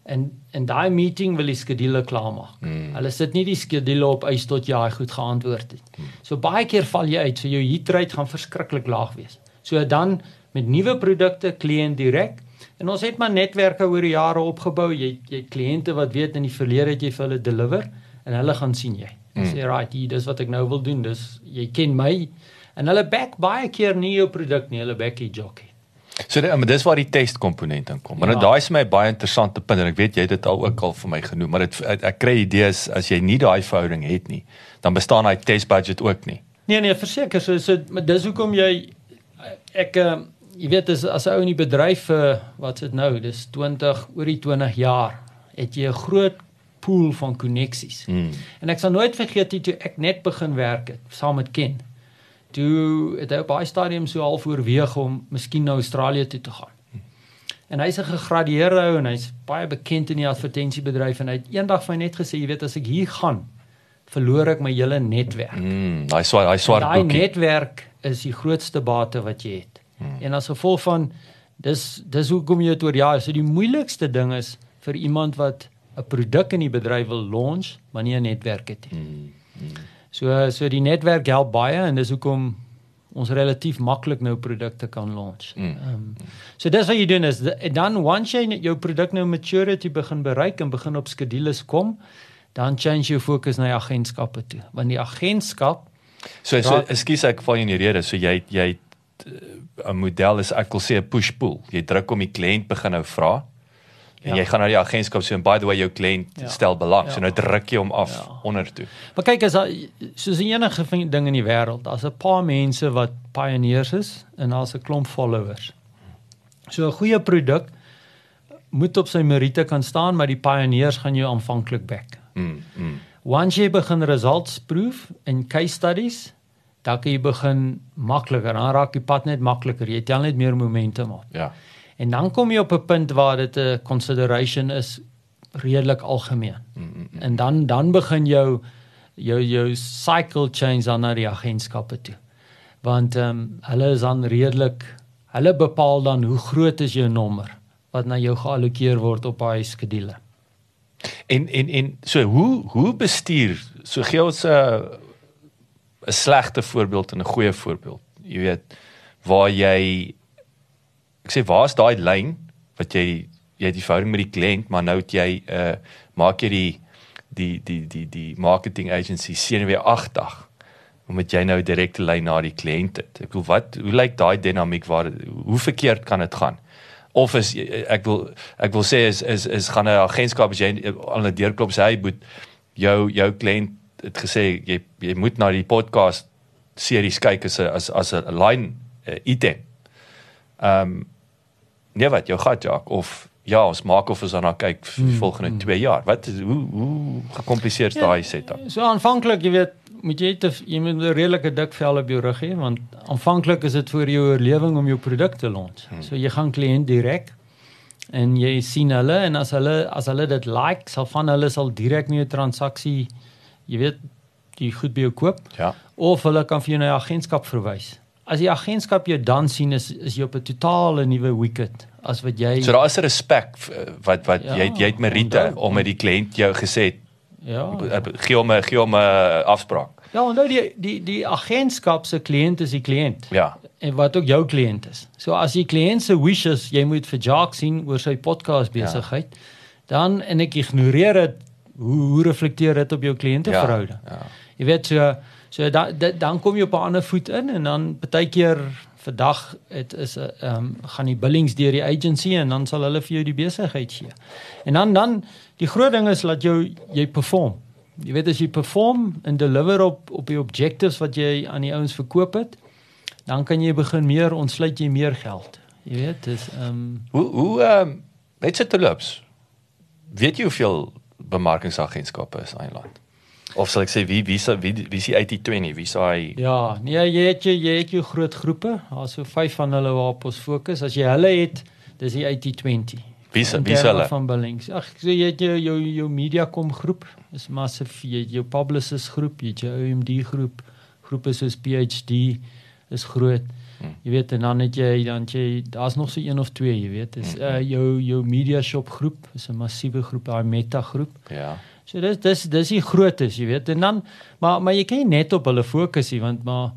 C: En in daai meeting wil die skedule klaarmaak.
B: Hmm.
C: Hulle sit nie die skedule op ys tot jy hy goed geantwoord het.
B: Hmm.
C: So baie keer val jy uit, so jou hit rate gaan verskriklik laag wees. So dan met nuwe produkte kliënt direk en ons het maar netwerke oor die jare opgebou. Jy jy kliënte wat weet in die verlede het jy vir hulle deliver en hulle gaan sien jy.
B: Hmm.
C: Sê right, hier dis wat ek nou wil doen. Dis jy ken my en hulle back baie keer nie jou produk nie, hulle back die jockey.
B: So dit, maar dis waar die test komponent inkom. Maar ja. daai is my baie interessante punt en ek weet jy het dit al ook al vir my genoem, maar dit ek, ek kry idees as jy nie daai verhouding het nie, dan bestaan daai test budget ook nie.
C: Nee nee, verseker, so so maar dis hoekom jy ek uh, jy weet as as 'n ou in die bedryf uh, wat sit nou, dis 20 oor die 20 jaar, het jy 'n groot pool van koneksies. Hmm. En ek sal nooit vergeet toe ek net begin werk het saam met Ken toe het hy op baie stadiums so half oorweeg om miskien na Australië toe te gaan. En hy's 'n gegradueerde ou en hy's baie bekend in die advertensiebedryf en hy het eendag vir my net gesê, jy weet as ek hier gaan, verloor ek my hele netwerk.
B: Mm, hy swaar, hy swaar
C: boekie. Daai netwerk is die grootste bate wat jy het. Mm. En as gevolg van dis dis hoekom jy dit oor ja, so die moeilikste ding is vir iemand wat 'n produk in die bedryf wil launch, maar nie 'n netwerk het nie. Mm. Mm. So so die netwerk help baie en dis hoekom ons relatief maklik nou produkte kan launch. Mm. Ehm mm. um, so dis wat jy doen is dan once jy jou produk nou maturity begin bereik en begin op skedules kom, dan change jou fokus na die agentskappe toe. Want die agentskap
B: So so ekskuus ek val in die rede. So jy jy eh, 'n model is ek wil sê 'n push pull. Jy druk om die kliënt begin nou vra. En ja. jy gaan na die agentskap so, by the way jou kliënt ja. stel belang. Ja. So nou druk jy hom af ja. onder toe.
C: Maar kyk as soos enige ding in die wêreld, daar's 'n paar mense wat pioneers is en daar's 'n klomp followers. So 'n goeie produk moet op sy meriete kan staan, maar die pioneers gaan jou aanvanklik back. Mm. mm. Once jy begin results proof in case studies, dan kan jy begin makliker, dan raak die pad net makliker. Jy tel net meer momentum op.
B: Ja.
C: En dan kom jy op 'n punt waar dit 'n consideration is redelik algemeen. Mm -hmm. En dan dan begin jou jou jou cycle change dan na die agentskappe toe. Want ehm um, hulle is dan redelik hulle bepaal dan hoe groot is jou nommer wat na jou geallokeer word op daai skedule.
B: En en en so hoe hoe bestuur so gee ons 'n 'n slegte voorbeeld en 'n goeie voorbeeld. Jy weet waar jy ek sê waar's daai lyn wat jy jy het die verhouding met die kliënt maar nou het jy uh maak jy die die die die die marketing agency sien weer 8 dag omdat jy nou direkte lyn na die kliënt het ek bedoel wat hoe lyk daai dinamiek waar hoe verkeerd kan dit gaan of is ek wil ek wil sê is is is gaan 'n agentskap as jy aan 'n deurklop sê hy moet jou jou kliënt het gesê jy jy moet na die podcast series kyk as 'n as as 'n line uh, item. Ehm um, nee wat jou gat Jacques of ja ons maak of ons dan kyk vir die hmm, volgende 2 hmm. jaar. Wat is, hoe hoe gekompliseerd ja, daai setup?
C: so aanvanklik jy weet moet jy te, jy moet 'n redelike dik vel op jou rug hê want aanvanklik is dit vir jou oorlewing om jou produk te launch. Hmm. so jy gaan kliënt direk en jy sien hulle en as hulle as hulle dit like sal van hulle sal direk nie 'n transaksie jy weet die goed by jou koop.
B: Ja.
C: Of hulle kan vir jou na 'n agentskap verwys as die agentskap jou dan sien is is jy op 'n totale nuwe wicket as wat jy
B: So daar is 'n respek wat wat ja, jy jy het Merite om met die kliënt jou gesê
C: ja
B: gee hom gee hom 'n afspraak.
C: Ja, en nou die die die agentskap se kliënt is die kliënt.
B: Ja.
C: En wat ook jou kliënt is. So as die kliënt se wishes jy moet vir Jacques sien oor sy podcast ja. besigheid, ja. dan en ek ignoreer dit, hoe hoe reflekteer dit op jou kliënteverhouding? Ja. ja. Jy weet so So dan dan kom jy op 'n ander voet in en dan baie keer vandag dit is 'n ehm um, gaan die billings deur die agency en dan sal hulle vir jou die besigheid gee. En dan dan die groot ding is dat jy jy perform. Jy weet as jy perform en deliver op op die objectives wat jy aan die ouens verkoop het, dan kan jy begin meer ontsluit jy meer geld. Jy weet, dis ehm um,
B: hoe hoe ehm um, net so te loops. Weet jy hoeveel bemarkingsagentskappe is in Nederland? Of sal ek sê wie wie wie wie is die 8020 wie sê hy
C: Ja, nee, jy het jy, jy het jou groot groepe, daar's so vyf van hulle waarop ons fokus. As jy hulle het, dis die 8020.
B: Wie is wie is hulle?
C: Van Billings. Ag, so jy het jou jou, jou Mediacom groep, is massief jy jou Publicis groep, jy het jou OMD groep, groepe soos PhD is groot. Hmm. Jy weet en dan het jy dan jy daar's nog so een of twee, jy weet, is hmm. uh jou jou Media Shop groep, is 'n massiewe groep, daai Meta groep.
B: Ja.
C: So dis dis dis die grootes, jy weet. En dan maar maar jy kan nie net op hulle fokus nie want maar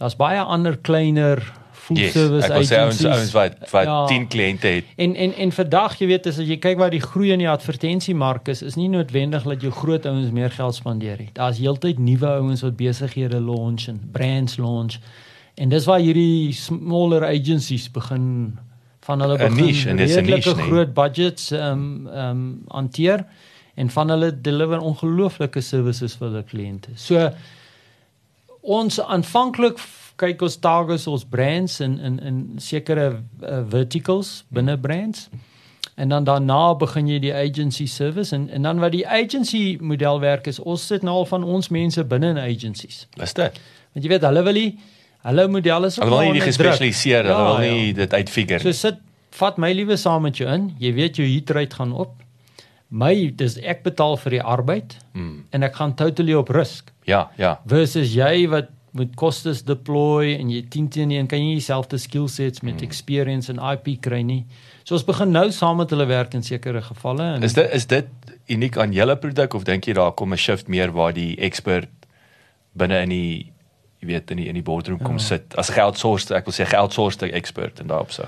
C: daar's baie ander kleiner full yes, service agencies.
B: Ons ons wat wat ja. 10 kliënte het.
C: En en en vandag, jy weet, as jy kyk waar die groei in die advertensiemark is, is nie noodwendig dat jou groot ouens meer geld spandeer nie. Daar's heeltyd nuwe ouens wat besighede launch en brands launch. En dis waar hierdie smaller agencies begin van hulle
B: 'n niche en dis 'n niche
C: redelike
B: nie.
C: groot budgets ehm um, ehm um, hanteer en van hulle deliver ongelooflike services vir hulle kliënte. So ons aanvanklik kyk ons targets ons brands in in in sekere uh, verticals binne brands. En dan daarna begin jy die agency service en en dan wat die agency model werk is ons sit nou al van ons mense binne in agencies.
B: Is dit?
C: Want jy weet hulle wil nie hulle model is ook
B: Hulle wil nie die
C: druk.
B: gespesialiseerde, hulle
C: Ja,
B: wil
C: ja.
B: nie dit uitfigure.
C: So sit vat my liewe saam met jou in. Jy weet jou heat rate gaan op. My dis ek betaal vir die arbeid
B: Hmm.
C: en ek gaan totally op risk
B: Ja, ja.
C: versus jy wat moet kostes deploy en jy 10 teen 1 kan jy dieselfde skill sets met
B: Hmm.
C: experience en IP kry nie. So ons begin nou saam met hulle werk in sekere gevalle en
B: Is dit is dit uniek aan julle produk of dink jy daar kom 'n shift meer waar die expert binne in die jy weet in die in die boardroom kom
C: Ja.
B: sit as geoutsourced ek wil sê geoutsourced expert en daarop so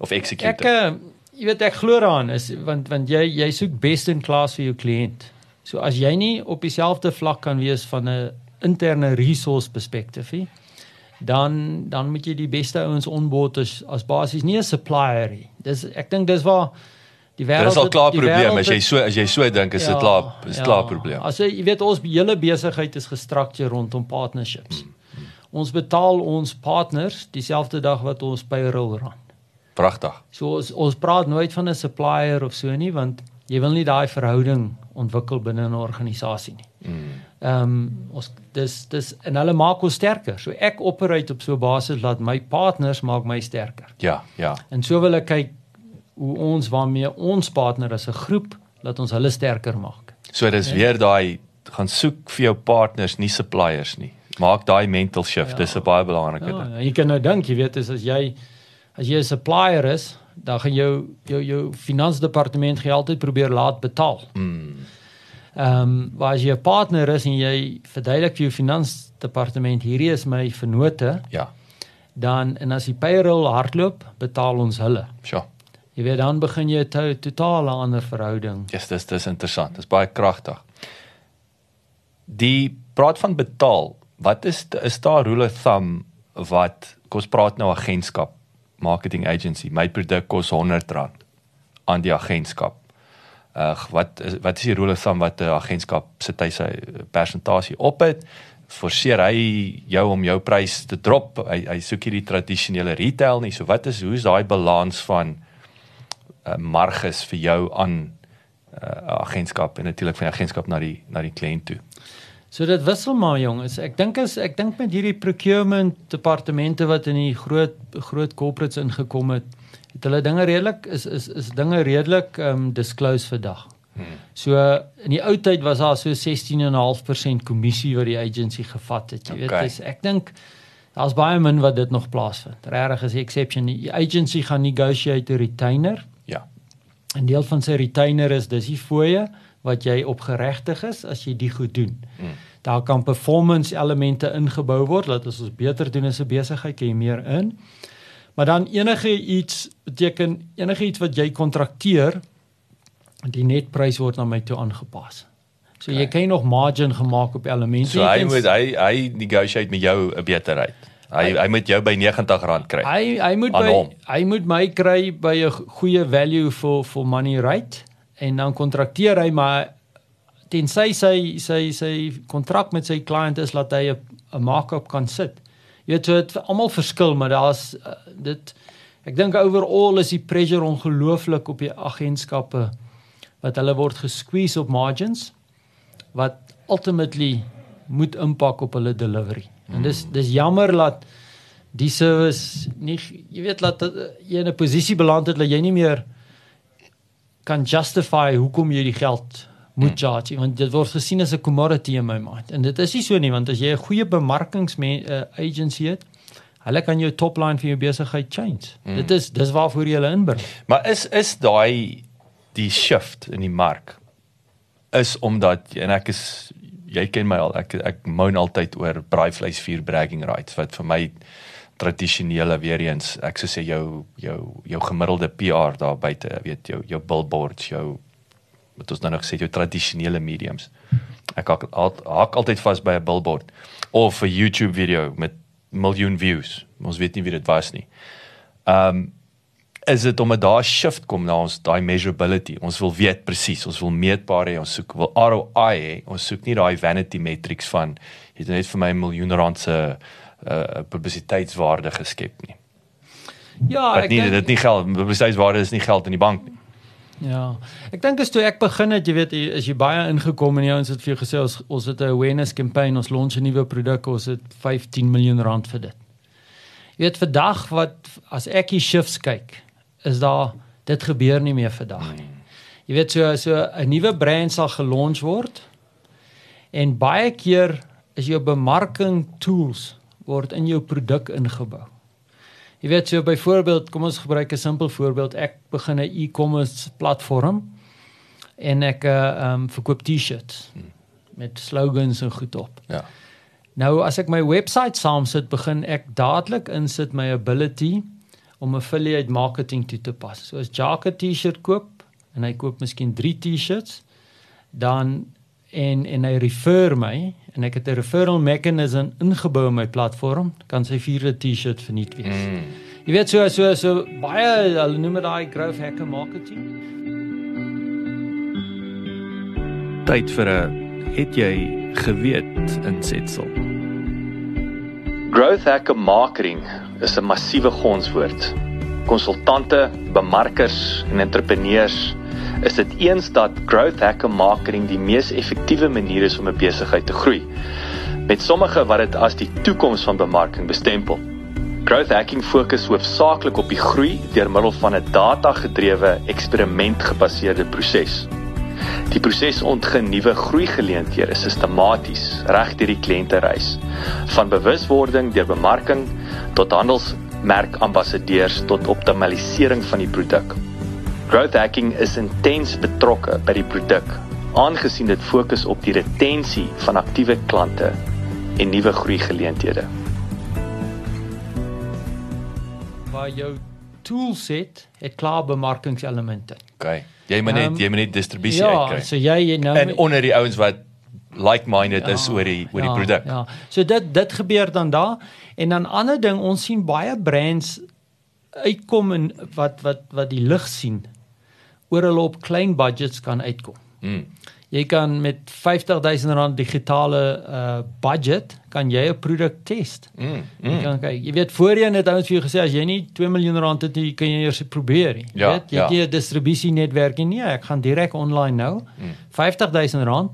B: of
C: ek
B: executive.
C: uh, jy weet ek glo daaraan is want want jy jy soek best in class vir jou kliënt. So as jy nie op dieselfde vlak kan wees van 'n interne resource perspektief nie, dan dan moet jy die beste ouens onboard as as basies nie 'n supplier nie. Dis ek dink dis waar die wêreld
B: is al klaar probleem as jy so as jy so dink is dit klaar is klaar probleem.
C: As jy jy weet ons hele besigheid is gestruktureer rondom partnerships.
B: Hmm,
C: Ons betaal ons partners dieselfde dag wat ons payroll run.
B: Pragtig.
C: So ons ons praat nooit van 'n supplier of so nie want jy wil nie daai verhouding ontwikkel binne 'n organisasie nie.
B: Mm.
C: Ehm um, ons dis dis en hulle maak ons sterker. So ek operate op so 'n basis dat my partners maak my sterker.
B: Ja, ja.
C: En so wil ek kyk hoe ons waarmee ons partner as 'n groep laat ons hulle sterker maak.
B: So dis
C: Ja.
B: weer daai gaan soek vir jou partners, nie suppliers nie. Maak daai mental shift.
C: Ja.
B: Dis 'n baie belangrike
C: Ja,
B: ding.
C: jy kan nou dink, jy weet is as jy as jy 'n supplier is, dan gaan jou jou jou finansdepartement gaan altyd probeer laat betaal.
B: Mm.
C: Ehm um, waar as jy 'n partner is en jy verduidelik vir jou finansdepartement hierdie is my vennote,
B: Ja.
C: dan en as die payroll hardloop, betaal ons hulle.
B: Sjoe.
C: Jy weet dan begin jy 'n to totale ander verhouding.
B: Ja, yes, dis dis interessant. Dis baie kragtig. Die praat van betaal. Wat is is daar rule of thumb wat kom ons praat nou agentskap, marketing agency. My produk kos R100 aan die agentskap. Uh wat is wat is die of thumb wat 'n agentskap sit hy sy persentasie op het? Forceer hy jou om jou prys te drop? Hy hy soek hierdie tradisionele retail nie. So wat is hoe is daai balans van uh, marges vir jou aan uh, agentskap en natuurlik van die agentskap na die na die kliënt toe.
C: So dit wissel maar jongens. Ek dink as ek dink met hierdie procurement departemente wat in die groot groot corporates ingekom het, het hulle dinge redelik is is is dinge redelik um, disclose vandag.
B: Hmm.
C: So in die ou tyd was daar so 16.5% kommissie wat die agency gevat het. Jy weet,
B: Okay.
C: dis ek dink daar's baie min wat dit nog plaasvind. Regtig is die exception. Die agency gaan negotiate 'n retainer.
B: Ja.
C: 'n Deel van sy retainer is dis die fooie wat jy op geregtig is as jy die goed doen.
B: Mm.
C: Daar kan performance elemente ingebou word dat as ons beter doen as 'n besigheid, kry jy meer in. Maar dan enige iets beteken enige iets wat jy kontrakteer die netprys word na my toe aangepas. So jy
B: Okay.
C: kan nog margin gemaak op elemente.
B: So
C: Jy
B: hy moet hy hy negotiate met jou 'n beter rate. Hy
C: Hy-
B: moet jou by R90 kry.
C: Hy hy moet by
B: hom.
C: hy moet my kry by 'n goeie value for for money rate en dan kontrakteer hy maar tensy sy sy sy kontrak met sy kliënt is dat hy 'n markup kan sit. Jy weet so dit almal verskil maar daar's uh, dit ek dink overall is die pressure ongelooflik op die agentskappe wat hulle word gesqueeze op margins wat ultimately moet impak op hulle delivery. En dis dis jammer dat die service nie jy weet dat uh, jy in 'n posisie beland het dat jy nie meer kan justify hoekom jy die geld moet charge want dit word gesien as 'n commodity in my mind. En dit is nie so nie want as jy 'n goeie bemarkings uh, agency het, hulle kan jou top line vir jou besigheid change. Mm. Dit is dis waarvoor jy hulle inbring.
B: Maar is is daai die shift in die mark is omdat en ek is jy ken my al ek ek moan altyd oor braaivleisvuur bragging rights wat vir my tradisionele weer eens ek sou sê jou jou jou gemiddelde PR daar buite weet jou jou billboards jou wat ons nou nog sê jou tradisionele mediums ek hak, al, hak altyd vas by 'n billboard of 'n YouTube video met miljoen views ons weet nie wie dit was nie Ehm um, is dit daar 'n shift kom na ons daai measurability. Ons wil weet presies, ons wil meetbaar hê, ons soek wil ROI hê. Ons soek nie daai vanity metrics van jy het net vir my miljoen rand se uh publisiteitswaarde geskep nie.
C: Ja,
B: ek nie dit nie geld publisiteitswaarde is nie geld in die bank nie.
C: Ja. Ek dink as toe ek begin het, jy weet, as jy baie ingekom en jy ons het vir jou gesê ons ons het 'n awareness campaign, ons launch 'n nuwe produk, ons het 15 miljoen rand vir dit. Jy weet vandag wat as ek hier shifts kyk, is daar dit gebeur nie meer vandag nie. Jy weet so so 'n nuwe brand sal gelons word en baie keer is jou bemarking tools word in jou produk ingebou. Jy weet so byvoorbeeld, kom ons gebruik 'n simpel voorbeeld. Ek begin 'n e-commerce platform en ek uh um verkoop T-shirts met slogans en goed op.
B: Ja.
C: Nou as ek my webwerf saamsit, begin ek dadelik insit my ability om affiliate marketing toe te pas. So as Jacques 'n T-shirt koop en hy koop miskien 3 T-shirts, dan en en hy refer my en ek het 'n referral mechanism ingebou in my platform, kan sy vierde T-shirt verniet wees. Mm. Jy weet so so so baie hulle noem dit daai growth hacker marketing.
B: Tyd vir 'n het jy geweet insetsel.
A: Growth hacker marketing is 'n massiewe gonswoord. Konsultante, bemarkers en entrepreneurs is dit eens dat growth hacker marketing die mees effektiewe manier is om 'n besigheid te groei. Met sommige wat dit as die toekoms van bemarking bestempel. Growth hacking fokus hoofsaaklik op die groei deur middel van 'n data-gedrewe, eksperimentgebaseerde proses. Die proses ontgin nuwe groeigeleenthede sistematies reg deur die kliëntereis, van bewuswording deur bemarking tot handelsmerkambassadeurs tot optimalisering van die produk. Growth hacking is intens betrokke by die produk, aangesien dit fokus op die retensie van aktiewe klante en nuwe groeigeleenthede.
C: Waar jou toolset het klaar bemarkingselemente.
B: OK. Jy moet net
C: Um,
B: jy moet net distribusie
C: Ja,
B: uitkry.
C: so jy nou
B: en onder die ouens wat like-minded is oor die oor die
C: ja,
B: produk.
C: Ja. So dit dit gebeur dan daar en dan ander ding ons sien baie brands uitkom en wat wat wat die lig sien oor hulle op klein budgets kan uitkom.
B: Mm.
C: Jy kan met 50000 rand digitale uh budget kan jy 'n produk test.
B: Mm.
C: Jy
B: mm.
C: kan kyk. Jy weet voorheen het ouens vir jou gesê as jy nie 2 miljoen rand het nie, kan jy eers probeer. Jy
B: Ja,
C: weet, jy het
B: ja.
C: nie 'n distribusienetwerk nie. Nee, ek gaan direk online nou.
B: Mm.
C: 50000 rand.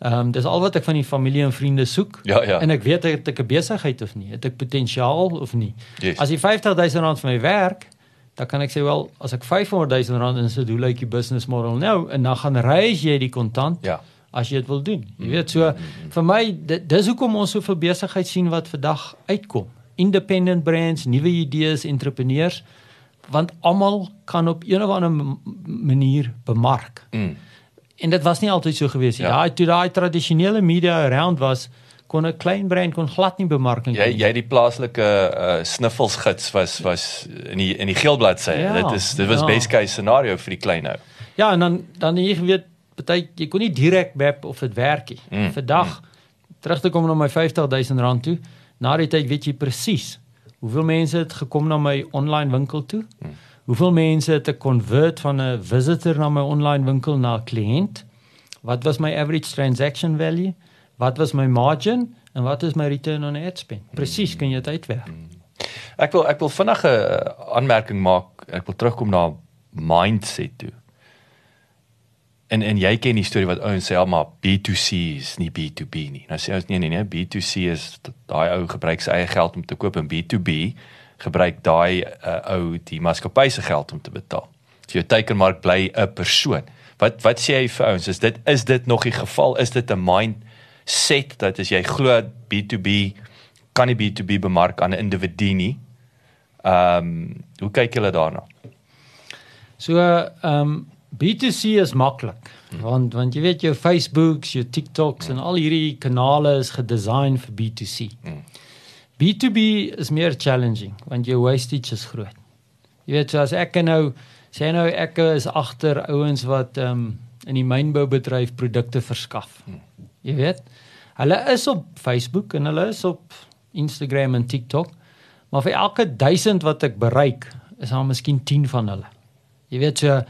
C: Ehm um, dis al wat ek van die familie en vriende soek.
B: Ja, ja.
C: En ek weet het ek 'n besigheid of nie? Het ek potensiaal of nie?
B: Yes.
C: As jy 50000 rand vir my werk, dan kan ek sê wel, as ek 500000 rand insit, hoe lyk die business model nou? En dan gaan reis jy die kontant
B: Ja.
C: as jy dit wil doen. Jy weet so vir my dit, dis hoekom ons soveel besigheid sien wat vandag uitkom. Independent brands, nuwe idees, entrepreneurs want almal kan op een of ander manier bemark.
B: Mm.
C: En dit was nie altyd so gewees nie.
B: Ja.
C: Daai toe daai tradisionele media around was kon 'n klein brand kon glad nie bemarking
B: Jy jy die plaaslike uh, sniffelsgids was was in die in die geel bladsy.
C: Ja,
B: dit is dit was
C: ja.
B: best case scenario vir die klein ou.
C: Ja, en dan dan jy weet party jy kon nie direk map of dit werk nie.
B: Mm,
C: Mm, Vandag terug te kom na my 50000 rand toe, na die tyd weet jy presies hoeveel mense het gekom na my online winkel toe.
B: Mm.
C: Hoeveel mense het ek convert van 'n visitor na my online winkel na 'n kliënt? Wat was my average transaction value? Wat was my margin en wat is my return on ad spend? Presies kan jy dit uitwerk.
B: Ek wil ek wil vinnig 'n aanmerking maak. Ek wil terugkom na mindset toe. En en jy ken die storie wat ouens sê, ja, maar B2C is nie B2B nie. Nou sê ons nee nee nee, B2C is daai ou gebruik sy eie geld om te koop en B2B gebruik daai uh, ou die maatskappy se geld om te betaal. So jou teikenmark bly 'n persoon. Wat wat sê jy vir ouens? Is dit is dit nog die geval? Is dit 'n mindset dat as jy glo B2B kan nie B2B bemark aan 'n individu nie? Ehm um, hoe kyk julle daarna?
C: So ehm um, B2C is maklik want want jy weet jou Facebooks, jou TikToks en al hierdie kanale is gedesign vir B2C. B2B is meer challenging want jou wastage is groot. Jy weet so as ek nou sê nou ek is agter ouens wat ehm um, in die mynboubedryf produkte verskaf. Jy weet. Hulle is op Facebook en hulle is op Instagram en TikTok. Maar vir elke 1000 wat ek bereik, is daar miskien 10 van hulle. Jy weet so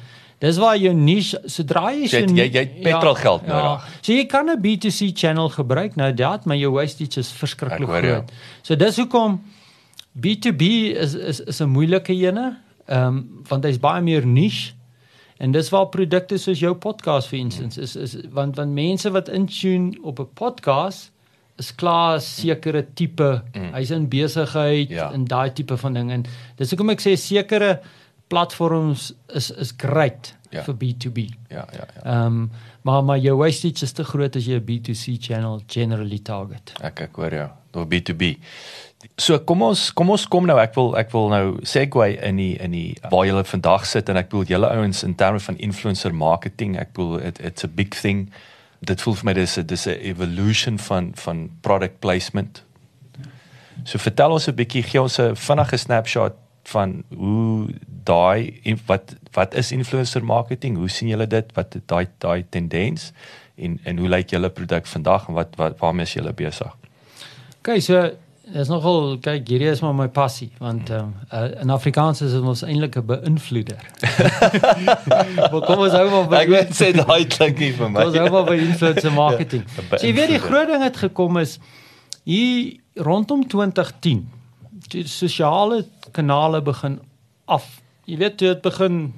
C: dis waar jou niche sodra jy so
B: Jy jy- jy het petrolgeld nodig.
C: So jy kan 'n B2C channel gebruik nou dat maar jou wastage is verskriklik
B: hoor jou.
C: groot. So dis hoekom B2B is is is 'n moeilike ene. Ehm um, want hy's baie meer niche. En dis waar produkte soos jou podcast vir instance is is want want mense wat intune op 'n podcast is klaar 'n sekere tipe. Mm. Hy's in besigheid
B: Ja.
C: en daai tipe van ding en dis hoekom ek sê sekere platforms is is great
B: Ja.
C: vir B2B.
B: Ja, ja, ja.
C: Ehm um, maar maar jou wastage is te groot as jy 'n B2C channel generally target.
B: Ek ek hoor jou. Of B2B. So kom ons kom ons kom nou ek wil ek wil nou segue in die in die waar julle vandag sit en ek bedoel julle ouens in terme van influencer marketing ek bedoel it, it's a big thing dit voel vir my dis 'n dis 'n evolution van van product placement. So vertel ons 'n bietjie gee ons 'n vinnige snapshot van hoe daai en wat wat is influencer marketing? Hoe sien julle dit? Wat daai daai tendens en en hoe lyk julle produk vandag en wat wat waarmee is julle besig?
C: Okay, so dis nogal kyk hierdie is maar my passie want ehm um, uh, in Afrikaans is dit ons eintlik 'n beïnvloeder. <laughs> maar kom ons hou maar by
B: Ek weet sê daai klink nie vir my.
C: Ons hou maar by influencer <laughs> marketing.
B: Ja,
C: so jy weet die groot ding het gekom is hier rondom 2010. Die sosiale kanale begin af. Jy weet toe dit begin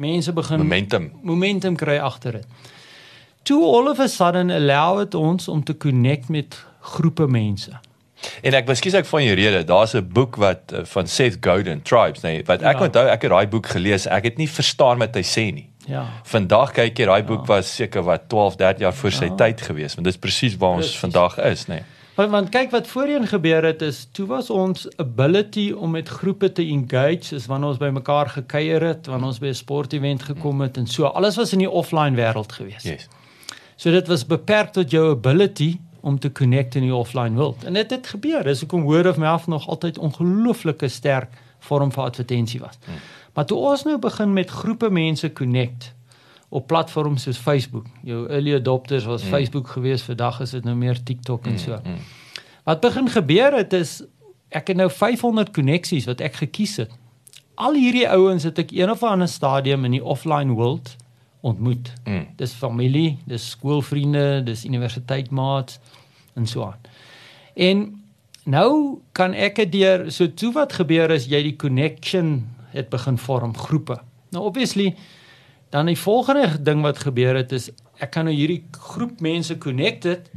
C: mense begin
B: Momentum.
C: momentum kry agter dit. Toe all of a sudden allow it ons om te connect met groepe mense.
B: En ek miskien ek van jou rede, daar's 'n boek wat uh, van Seth Godin, Tribes, nee, wat ek
C: Ja.
B: onthou ek het daai boek gelees. Ek het nie verstaan wat hy sê nie.
C: Ja.
B: Vandag kyk jy daai boek was seker wat 12, 13 jaar voor sy
C: Ja.
B: tyd gewees, want dis presies waar ons
C: Presies.
B: vandag is, nê. Nee.
C: Want, want kyk wat voorheen gebeur het is toe was ons ability om met groepe te engage is wanneer ons by mekaar gekuier het, wanneer ons by 'n sportevent gekom het en so. Alles was in die offline wêreld gewees.
B: Yes.
C: So dit was beperk tot jou ability om te connect in die offline wêreld. En dit het gebeur. Dis hoekom word of mouth nog altyd ongelooflike sterk vorm vir advertensie was. Hmm. Maar toe ons nou begin met groepe mense connect op platforms soos Facebook. Jou early adopters was hmm. Facebook geweest, vandag is dit nou meer TikTok en so.
B: Hmm.
C: Wat begin gebeur het is ek het nou 500 koneksies wat ek gekies het. Al hierdie ouens het ek een of ander stadium in die offline wêreld ontmoet.
B: Mm.
C: Dis familie, dis skoolvriende, dis universiteitmaats en so aan. En nou kan ek dit deur so toe wat gebeur is jy die connection het begin vorm groepe. Nou obviously dan die volgende ding wat gebeur het is ek kan nou hierdie groep mense connected,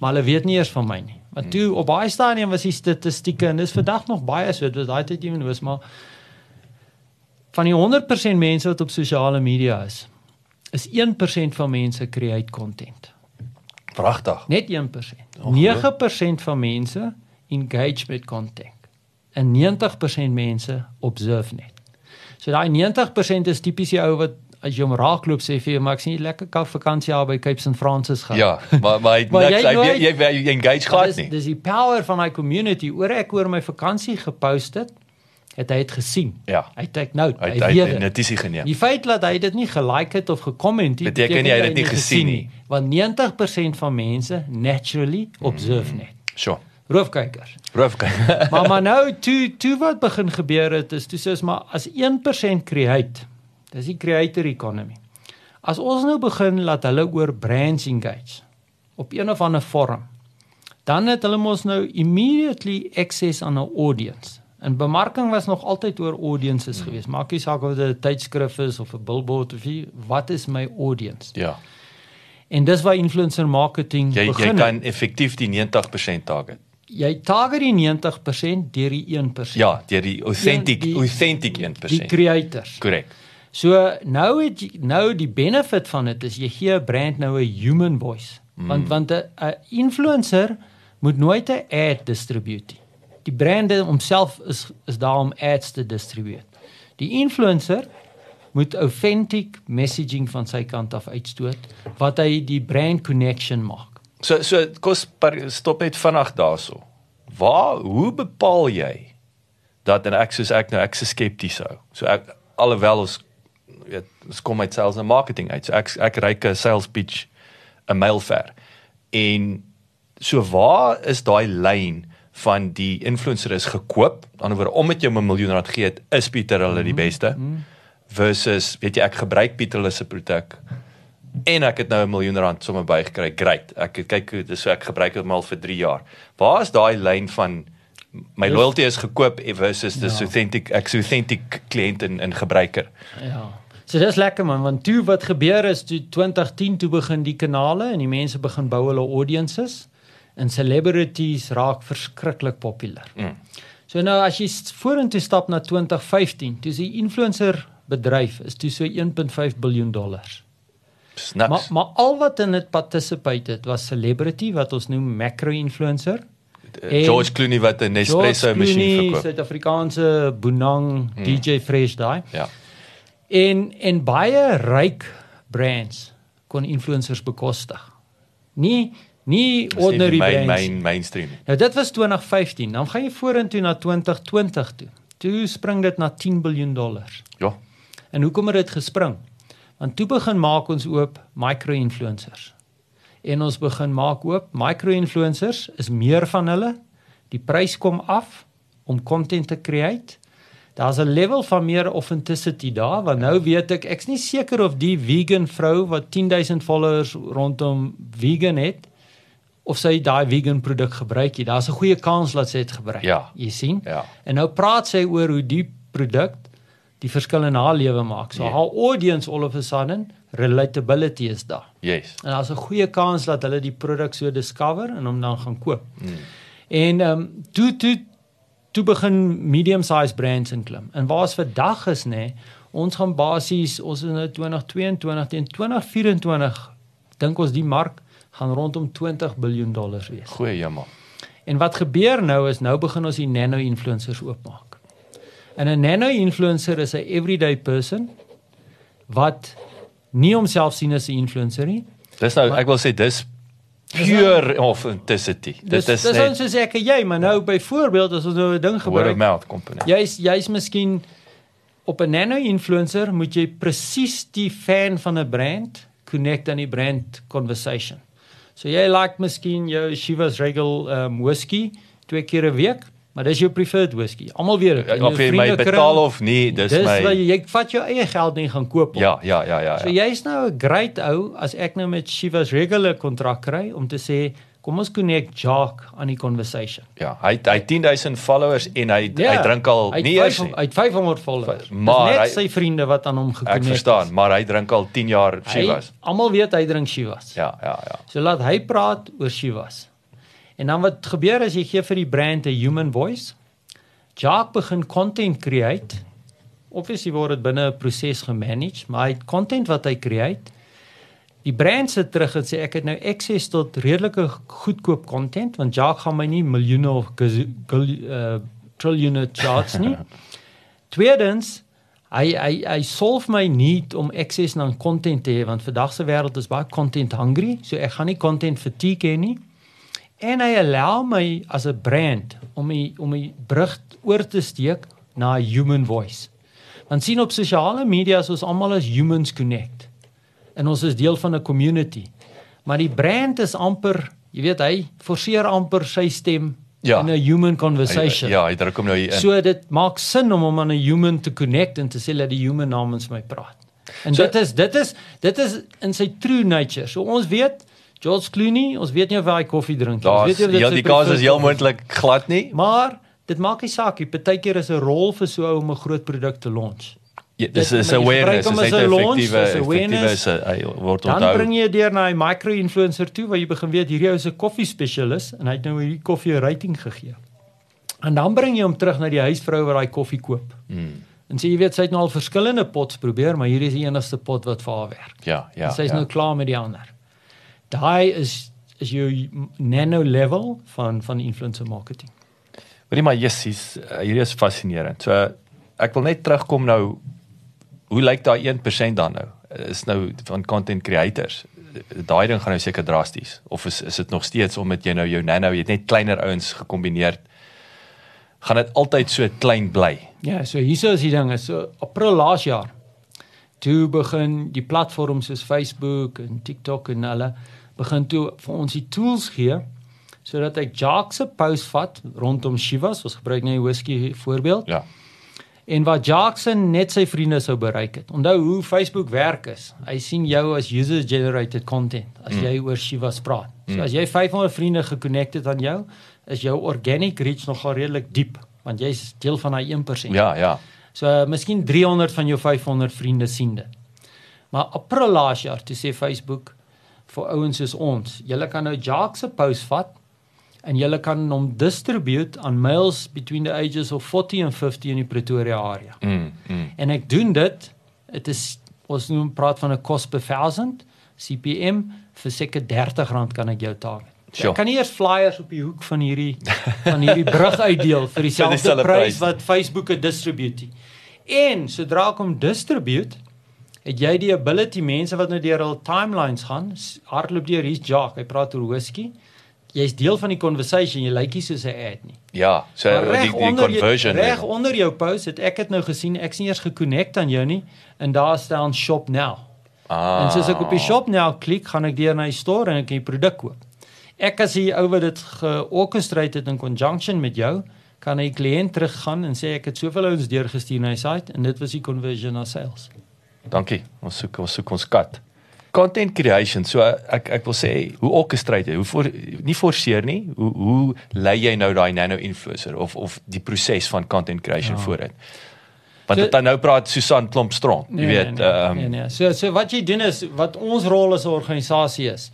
C: maar hulle weet nie eers van my nie. Want toe op baie stadium was die statistieke en dis vandag nog baie so, dit was daai tyd ewen was maar van die 100% mense wat op sosiale media is, is 1% van mense create content.
B: Pragtig.
C: Net 1%. 9% van mense engage met content. En 90% mense observe net. So daai 90% is tipies die ou wat as jy hom raakloop sê vir jou maar ek sien lekker kaf vakansie daar by Cape St Francis gaan.
B: Ja, maar maar hy <laughs>
C: Maar
B: niks
C: jy
B: hy jy,
C: nooit-
B: jy, jy, jy engage glad
C: dis,
B: nie.
C: dis die power van daai community. Oor ek oor my vakansie gepost het, het hy dit gesien.
B: Ja.
C: Hy take note.
B: Hy
C: Hy,
B: hy
C: weet
B: het
C: dit.
B: notisie geneem.
C: Die feit dat hy dit nie gelike het of gekomment het,
B: Beteken nie hy het dit nie gesien nie.
C: Want 90% van mense naturally observe net.
B: Sjoe.
C: Roofkykers.
B: Proef kyk.
C: maar maar <laughs> nou toe toe wat begin gebeur het is toe sê ons maar as 1% create. Dis die creator economy. As ons nou begin laat hulle oor brands engage op een of ander vorm, dan het hulle mos nou immediately access aan 'n audience. En bemarking was nog altyd oor audiences hmm. geweest. Maak nie saak of dit 'n tydskrif is of 'n billboard of wie, wat is my audience?
B: Ja.
C: En dis waar influencer marketing
B: Jy
C: begin.
B: jy kan effektief die 90% target.
C: jy target die 90% deur die 1%.
B: Ja, deur die authentic
C: die-
B: authentic
C: die
B: 1%.
C: creators.
B: Korrek.
C: So nou het jy, nou die benefit van dit is jy gee 'n brand nou 'n human voice. Mm. Want want 'n influencer moet nooit 'n ad distribute. nie. Die brand homself is is daar om ads te distribute. Die influencer moet authentic messaging van sy kant af uitstoot wat hy die brand connection maak.
B: So so kos par, stop net vinnig daarso. Waar hoe bepaal jy dat en ek soos ek nou ek se skepties hou. So ek alhoewel ons weet ons kom uit sales en marketing uit. So ek ek reik 'n sales pitch 'n mail ver. En so waar is daai lyn van die influencer is gekoop, aan die ander omdat jy hom 'n miljoen rand gee, is Pieter hulle die beste. Versus weet jy ek gebruik Pieter hulle se produk en ek het nou 'n miljoen rand sommer bygekry. Great. Ek het kyk dis so ek gebruik dit al vir 3 jaar. Waar is daai lyn van my loyalty is gekoop versus dis
C: Ja.
B: authentic ek is authentic kliënt en en gebruiker.
C: Ja. So dis lekker man, want toe wat gebeur is toe 2010 toe begin die kanale en die mense begin bou hulle audiences en celebrities raak verskriklik populêr.
B: Mm.
C: So nou as jy vorentoe stap na 2015, toe is die influencer bedryf is toe so 1.5 biljoen dollars.
B: Snaps.
C: Maar maar al wat in dit participate het was celebrity wat ons noem macro influencer. en-
B: George Clooney wat 'n Nespresso masjien verkoop.
C: Suid-Afrikaanse Bonang
B: Hmm.
C: DJ Fresh daai.
B: Ja.
C: En en baie ryk brands kon influencers bekostig. Nie nie
B: Dis nie
C: ordinary
B: main,
C: brands.
B: main mainstream.
C: Nou dit was 2015. Dan gaan jy vorentoe na 2020 toe. Toe spring dit na 10 miljard dollars.
B: Ja.
C: En hoekom het dit gespring? Want toe begin maak ons oop micro-influencers. En ons begin maak oop micro-influencers is meer van hulle. Die prys kom af om content te create. Daar's 'n level van meer authenticity daar want nou weet ek ek's nie seker of die vegan vrou wat 10000 followers rondom vegan het of sy daai vegan produk gebruik nie. Daar's 'n goeie kans dat sy dit gebruik.
B: Ja.
C: Jy sien?
B: Ja.
C: En nou praat sy oor hoe die produk die verskil in haar lewe maak. So
B: Ja.
C: haar audience all of a sudden relatability is daar.
B: Yes.
C: En daar's 'n goeie kans dat hulle die produk so discover en hom dan gaan koop.
B: Mm.
C: En ehm um, toe toe toe begin medium size brands inklim. En waar's vandag is nê, ons gaan basies ons in nou 2022 teen 2024 dink ons die mark gaan rondom 20 miljard dollars wees.
B: Goeie jammer.
C: En wat gebeur nou is nou begin ons die nano influencers oopmaak. En 'n nano influencer is 'n everyday person wat nie homself sien as 'n influencer nie.
B: Dis nou ek wil sê dis pure authenticity. Dit
C: Dis
B: is
C: dis
B: net
C: soos ek en jy, maar nou byvoorbeeld as ons nou 'n ding
B: word
C: gebruik.
B: mouth company.
C: Jy's jy's miskien op 'n nano influencer moet jy presies die fan van 'n brand connect aan die brand conversation. So jy like miskien jou Chivas Regal um, whisky twee keer 'n week, maar dis jou preferred whisky. Almal weet dit. In
B: Of jy my betaal of nie, dis
C: dis
B: my
C: wat jy, jy vat jou eie geld nie gaan koop. op.
B: Ja, ja, ja, ja.
C: So
B: ja.
C: jy's nou 'n great ou as ek nou met Chivas Regal 'n kontrak kry om te sê kom ons connect Jacques aan die conversation.
B: Ja, hy hy het 10000 followers en hy hy drink al
C: hy
B: nie eers nie.
C: hy het 500 followers.
B: Maar
C: net
B: hy-
C: sy vriende wat aan hom
B: Ek
C: gekonnekt
B: verstaan, maar hy drink al 10 jaar Chivas.
C: almal weet hy drink Chivas.
B: Ja, ja, ja.
C: So laat hy praat oor Chivas. En dan wat gebeur as jy gee vir die brand 'n human voice? Jacques begin content create. Obviously word dit binne 'n proses gemanage, maar hy content wat hy create. Die brand sit terug en sê ek het nou access tot redelike goedkoop content want Jacques gaan my nie miljoene of uh, triljoene charge nie. <laughs> Tweedens, hy hy hy solve my need om access na content te hê want vandag se wêreld is baie content hungry, so ek gaan nie content fatigue hê nie. En hy allow my as 'n brand om my om my brug oor te steek na 'n human voice. Want sien op sosiale media is ons almal as humans connect. En ons is deel van 'n community. Maar die brand is amper, jy weet hy forceer amper sy stem
B: Ja.
C: in 'n human
B: Hy,
C: conversation.
B: ja, hy druk hom nou hier in.
C: So dit maak sin om hom aan 'n human te connect en te sê dat die human namens my praat. En
B: so,
C: dit is dit is dit is in sy true nature. So ons weet George Clooney, ons weet nie of hy koffie drink nie. Ons weet nie of dit
B: ja,
C: sy
B: die kans is heel moontlik glad nie.
C: Maar dit maak nie saak nie. Partykeer is 'n rol vir so ou om 'n groot produk te launch.
B: Ja, dis is awareness,
C: gebruik hom
B: is
C: as
B: net
C: 'n
B: effektiewe
C: awareness.
B: 'n- hy word
C: Dan
B: onthou.
C: bring jy deur na 'n micro-influencer toe waar jy begin weet hierdie ou is 'n koffie spesialis en hy het nou hierdie koffie 'n rating gegee. En dan bring jy hom terug na die huisvrou wat daai koffie koop.
B: Hmm.
C: En sê jy weet sy het nou al verskillende pots probeer, maar hierdie is die enigste pot wat vir haar werk.
B: Ja, ja.
C: en sy is
B: ja.
C: nou klaar met die ander. Daai is is jou nano level van van influencer marketing.
B: Hoorie maar Jessie, hierdie is fascinerend. So ek wil net terugkom nou hoe lyk daai 1% dan nou? Is nou van content creators. Daai ding gaan nou seker drasties of is is dit nog steeds om met jy nou jou nano, jy het net kleiner ouens gekombineer. Gaan dit altyd so klein bly?
C: Ja, so hierso is die ding, is so April laas jaar. Toe begin die platforms soos Facebook en TikTok en hulle begin toe vir ons die tools gee sodat ek Jacques se post vat rondom Shivas, ons gebruik nou die whisky voorbeeld.
B: Ja.
C: En wat Jackson net sy vriende sou bereik het. Onthou hoe Facebook werk is. Hy sien jou as user generated content as mm. jy oor Shivas praat. So mm. as jy 500 vriende geconnected aan jou, is jou organic reach nogal redelik diep want jy's deel van daai 1%.
B: Ja, ja.
C: So uh, miskien 300 van jou 500 vriende sien dit. Maar April laas jaar toe sê Facebook vir ouens soos ons, julle kan nou Jacques se post vat en julle kan hom distribute aan males between the ages of 40 and 50 in die Pretoria area.
B: Mm, mm.
C: En ek doen dit. Dit is ons noem praat van 'n cost per 1000 CPM vir seker R30 kan ek jou. So,
B: Sure.
C: ek kan nie eers flyers op die hoek van hierdie van hierdie brug uitdeel vir dieselfde prys. wat Facebook het distribute. En sodra ek hom distribute, het jy die ability mense wat nou deur hul timelines gaan, hardloop deur hier's Jacques, hy praat oor whisky. Jy's deel van die conversation, jy lyk nie soos 'n ad nie.
B: Ja, so die
C: reg
B: die
C: onder
B: conversion.
C: reg onder jou post het ek dit nou gesien, ek sien eers geconnect aan jou nie en daar staan shop now.
B: Ah.
C: En soos ek op die shop now klik, gaan ek deur na die store en ek kan die produk koop. Ek as die ou wat dit georchestrate het in conjunction met jou, kan hy kliënt teruggaan en sê ek het soveel ouens deurgestuur na die site en dit was die conversion na sales.
B: Dankie. Ons soek ons soek ons kat. Content creation. So ek ek wil sê hoe orchestrate jy? Hoe voor nie forceer nie. Hoe hoe lei jy nou daai nano influencer of of die proses van content creation
C: Ja.
B: vooruit? Want
C: So-
B: dit dan nou praat Susan Klomp strong. Jy weet,
C: nee,
B: ehm
C: nee, nee. So so wat jy doen is wat ons rol as 'n organisasie is.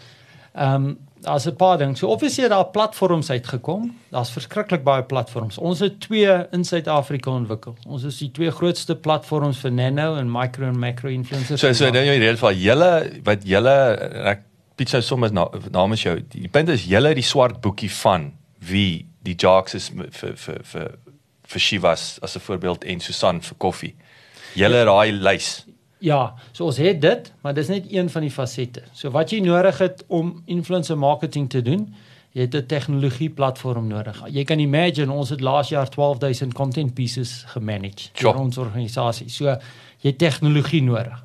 C: Ehm um, daar's 'n paar dinge. So obviously het daar platforms uitgekom. Daar's verskriklik baie platforms. Ons het twee in Suid-Afrika ontwikkel. Ons is die twee grootste platforms vir nano en micro en macro influencers.
B: so so nou in reël van julle wat julle ek Piet sou sommer na, namens jou. Die punt is julle die swart boekie van wie die Jacques is vir vir vir vir Shivas as 'n voorbeeld en Susan vir koffie. Julle daai lys.
C: Ja, so ons het dit, maar dis net een van die fasette. So wat jy nodig het om influencer marketing te doen, jy het 'n tegnologie platform nodig. Jy kan imagine ons het laas jaar 12000 content pieces gemanage
B: Sure.
C: vir ons organisasie. So jy het tegnologie nodig.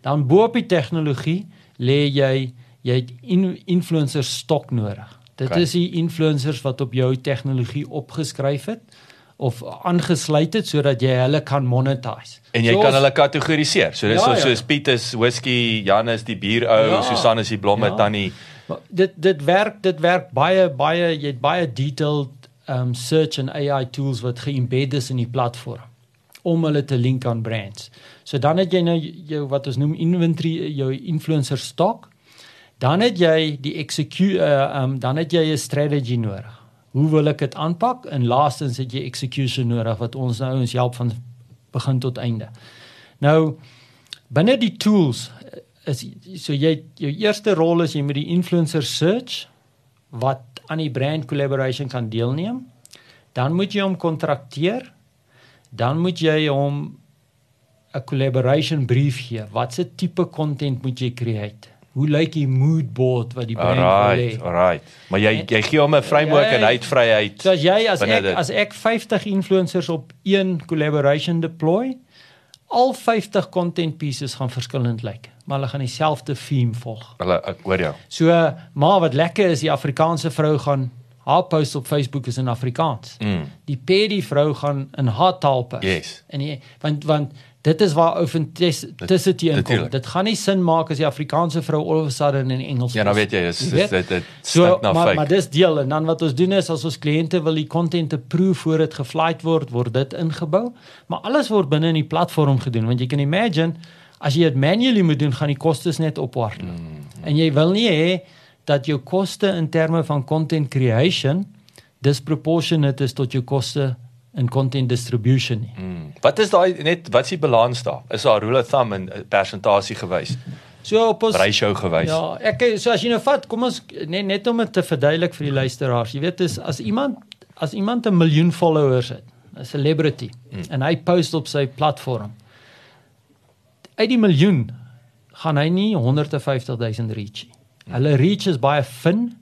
C: Dan bo op die tegnologie lê jy jy het in, influencer stok nodig. Dit
B: Okay.
C: is die influencers wat op jou tegnologie opgeskryf het of aangesluit het sodat jy hulle kan monetize.
B: En jy
C: So
B: kan hulle kategoriseer. So dis
C: Ja,
B: so,
C: ja.
B: soos Piet is whisky, Jan is die bierou,
C: Ja.
B: Susan is die blomme
C: Ja.
B: tannie.
C: Maar dit dit werk dit werk baie baie jy het baie detailed um search en AI tools wat geëmbed is in die platform om hulle te link aan brands. So dan het jy nou jou wat ons noem inventory jou influencer stock. Dan het jy die execute uh, um dan het jy 'n strategy nodig. Hoe wil ek dit aanpak? En laastens het jy execution nodig wat ons nou ons help van begin tot einde. Nou binne die tools eh, is so jy jou eerste rol is jy moet die influencer search wat aan die brand collaboration kan deelneem. Dan moet jy hom kontrakteer. Dan moet jy hom 'n collaboration brief gee. Watse tipe content moet jy create? Hoe lyk die mood board wat die brand wil hê?
B: alright. Maar jy jy gee hom 'n framework
C: Ja,
B: en hy het vryheid.
C: So as jy as ek
B: dit.
C: as ek 50 influencers op een collaboration deploy, al 50 content pieces gaan verskillend lyk, maar hulle gaan dieselfde theme volg.
B: Hulle ek hoor jou.
C: So maar wat lekker is, die Afrikaanse vrou gaan haar post op Facebook is in Afrikaans.
B: Mm.
C: Die Pedi vrou gaan in haar taal post.
B: Yes.
C: En die, want want dit is waar authenticity inkom.
B: natuurlijk.
C: Dit gaan nie sin maak as die Afrikaanse vrou all of a sudden in Engels
B: Ja, nou
C: post.
B: weet jy,
C: weet?
B: dit dit
C: So, maar
B: fake.
C: maar dis deel en dan wat ons doen is as ons kliënte wil die content approve voor dit geflight word, word dit ingebou. Maar alles word binne in die platform gedoen want jy kan imagine as jy dit manually moet doen, gaan die kostes net ophardloop. Mm, en jy wil nie hê dat jou koste in terme van content creation disproportionate is tot jou koste in content distribution nie.
B: Mm. Wat is daai net wat is die balans daar? Is daar rule of thumb en 'n persentasie gewys?
C: So op ons
B: Ratio gewys.
C: Ja, ek so as jy nou vat, kom ons net net om dit te verduidelik vir die luisteraars. Jy weet is as iemand as iemand 'n miljoen followers het, 'n celebrity
B: Hmm.
C: en hy post op sy platform. Uit die miljoen gaan hy nie 150 000 reach nie. Hulle reach is baie fin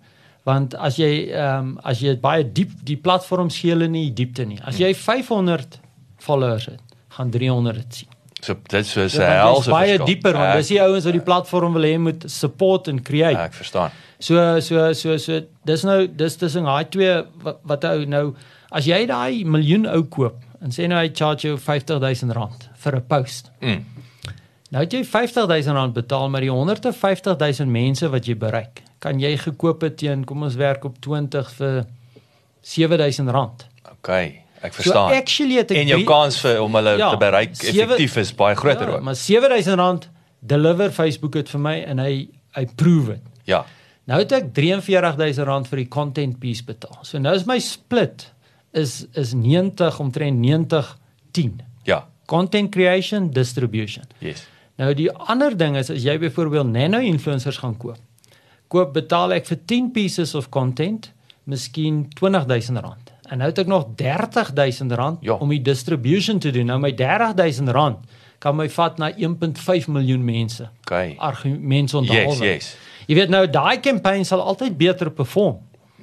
C: want as jy ehm um, as jy dit baie diep die platform skele nie die diepte nie. As jy 500 followers het, gaan 300 dit sien.
B: So dit so 'n
C: Ja, want
B: helse
C: is baie
B: verskil.
C: dieper want dis die ouens wat die platform wil hê moet support en create.
B: Ek verstaan.
C: So so so so dis nou dis tussen daai twee wat, wat ou nou as jy daai miljoen ou koop en sê nou hy charge jou R50000 vir 'n post.
B: Mm.
C: Nou het jy R50000 betaal maar die 150000 mense wat jy bereik, kan jy gekoop het teen kom ons werk op 20 vir R7000.
B: Okay, ek verstaan.
C: So actually het ek
B: en jou
C: drie-
B: kans vir om hulle
C: Ja,
B: te bereik
C: sewe-
B: effektief is baie groter
C: ja,
B: ook.
C: Maar R7000 deliver Facebook dit vir my en hy hy prove dit.
B: Ja.
C: Nou het ek R43000 vir die content piece betaal. So nou is my split is is 90 omtrent 90 10.
B: Ja.
C: Content creation, distribution.
B: Yes.
C: Nou die ander ding is as jy byvoorbeeld nano influencers gaan koop. Koop betaal ek vir 10 pieces of content, miskien R20000. En nou het ek nog R30000
B: Ja.
C: om die distribution te doen. Nou my R30000 kan my vat na 1.5 miljoen mense.
B: Okay.
C: Argumente onthou.
B: Yes, yes.
C: Jy weet nou daai campaign sal altyd beter perform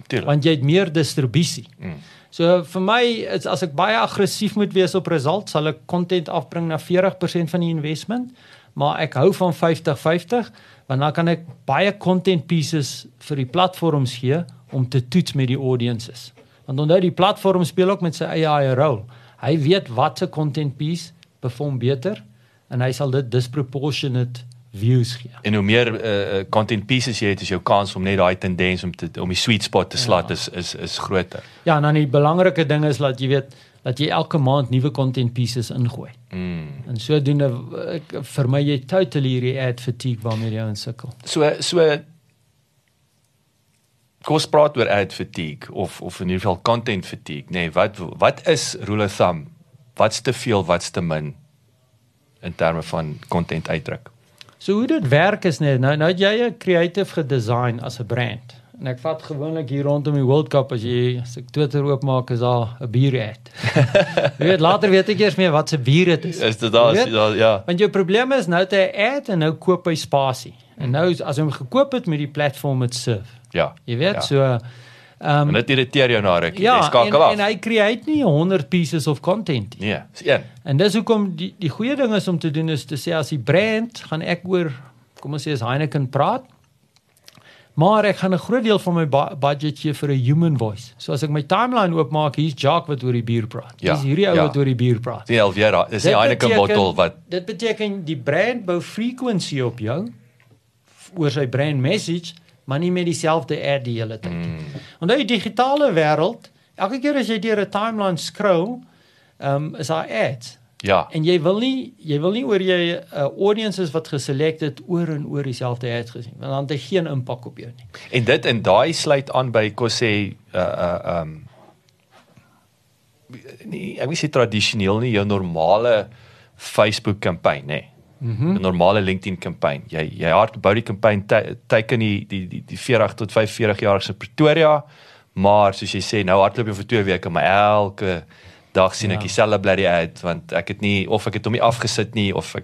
B: Tuurlik.
C: want jy het meer distribusie.
B: Mm.
C: So vir my is as ek baie aggressief moet wees op results, sal ek content afbring na 40% van die investment, maar ek hou van 50-50 want dan kan ek baie content pieces vir die platforms gee om te toets met die audiences. Want onthou die platform speel ook met sy eie rol. Hy weet wat se content piece perform beter en hy sal dit disproportionate views gee.
B: En hoe meer uh, content pieces jy het, is jou kans om net daai tendens om te om die sweet spot te slat
C: Ja.
B: is is is groter.
C: Ja, en dan die belangrike ding is dat jy weet dat jy elke maand nuwe content pieces ingooi.
B: Mm.
C: En sodoende ek vermy jy totally hierdie ad fatigue waarmee jy insukkel.
B: So so kom ons praat oor ad fatigue of of in ieder geval content fatigue, nê. Nee, wat wat is rule of thumb? Wat's te veel, wat's te min in terme van content uitdruk?
C: So hoe dit werk is net nou nou het jy 'n creative gedesign as 'n brand. En ek vat gewoonlik hier rondom die World Cup as jy as ek Twitter oopmaak is daar 'n bier ad. <laughs> jy weet later weet ek eers meer wat se bier dit is.
B: Is dit daar
C: Jy weet?
B: ja.
C: Want jou probleem is nou hy 'n ad en nou koop hy spasie. En nou as hy hom gekoop het met die platform met serve.
B: Ja.
C: Jy weet
B: Ja.
C: so ehm
B: En dit irriteer jou na ruk.
C: Ja,
B: jy skakel
C: en,
B: af.
C: en hy create nie 100 pieces of content nie.
B: nee, is een.
C: En dis hoekom die die goeie ding is om te doen is te sê as die brand gaan ek oor kom ons sê as Heineken praat. Maar ek gaan 'n groot deel van my budget gee vir 'n human voice. So as ek my timeline oopmaak, hier's Jacques wat oor die bier praat.
B: Ja,
C: Hier's hierdie ou
B: ja.
C: wat oor die bier praat.
B: Die Elvera, dis die Heineken bottel wat
C: Dit beteken die brand bou frequency op jou oor sy brand message, maar nie met dieselfde ad die hele tyd. Mm. Onthou die digitale wêreld, elke keer as jy deur 'n timeline scroll, ehm um, is daar ads.
B: ja,
C: En jy wil nie jy wil nie oor jy 'n uh, audiences wat geselek het oor en oor dieselfde ads gesien, want dan het hy geen impak op jou nie.
B: En dit en daai sluit aan by kos sê uh uh um nie ek wil sê tradisioneel nie jou normale Facebook kampanje nê.
C: Mhm.
B: Mm 'n normale LinkedIn kampanje. Jy jy hardbou die kampanje te- teiken die die die die 40 tot 45 jarige Pretoria, maar soos jy sê nou hardloop jy vir 2 weke, maar elke dag sien ek
C: Ja.
B: dieselfde blerrie uit want ek het nie of ek het hom nie afgesit nie of ek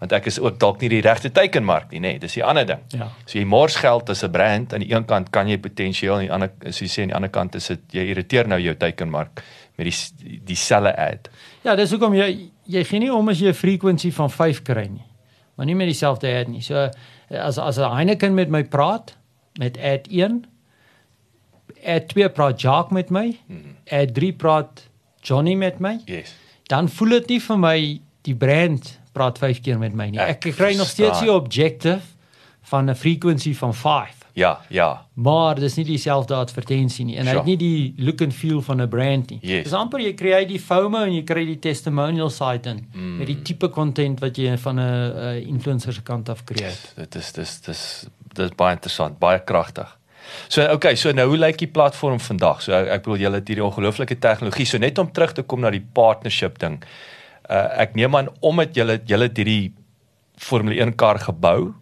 B: want ek is ook dalk nie die regte teikenmark nie, nê. Nee, dis die ander ding.
C: Ja.
B: So jy mors geld as 'n brand aan die een kant kan jy potensieel aan die ander as jy sê aan die ander kant is dit jy irriteer nou jou teikenmark met die dieselfde ad.
C: Ja, dis hoekom jy jy gee nie om as jy 'n frequensie van 5 kry nie. Maar nie met dieselfde ad nie. So as as 'n Heineken met my praat met ad 1 ad 2 praat Jacques met my, ad 3 praat Johnny met my,
B: Yes.
C: dan voel dit nie vir my die brand praat 5 keer met my nie.
B: Ek
C: Ek kry nog steeds die objective van 'n frequensie van 5.
B: Ja, ja.
C: Maar dis nie dieselfde advertensie nie en hy
B: Sure.
C: het nie die look and feel van 'n brand nie.
B: Yes.
C: Dis amper jy kry die FOMO en jy kry die testimonial site in mm. met die tipe content wat jy van 'n influencer se kant af kry.
B: Dit is dis dis dis baie interessant, baie kragtig. So okay, so nou hoe lyk die platform vandag? So ek, bedoel julle het hierdie ongelooflike tegnologie. So net om terug te kom na die partnership ding. Uh ek neem aan omdat julle julle hierdie Formule 1 kar gebou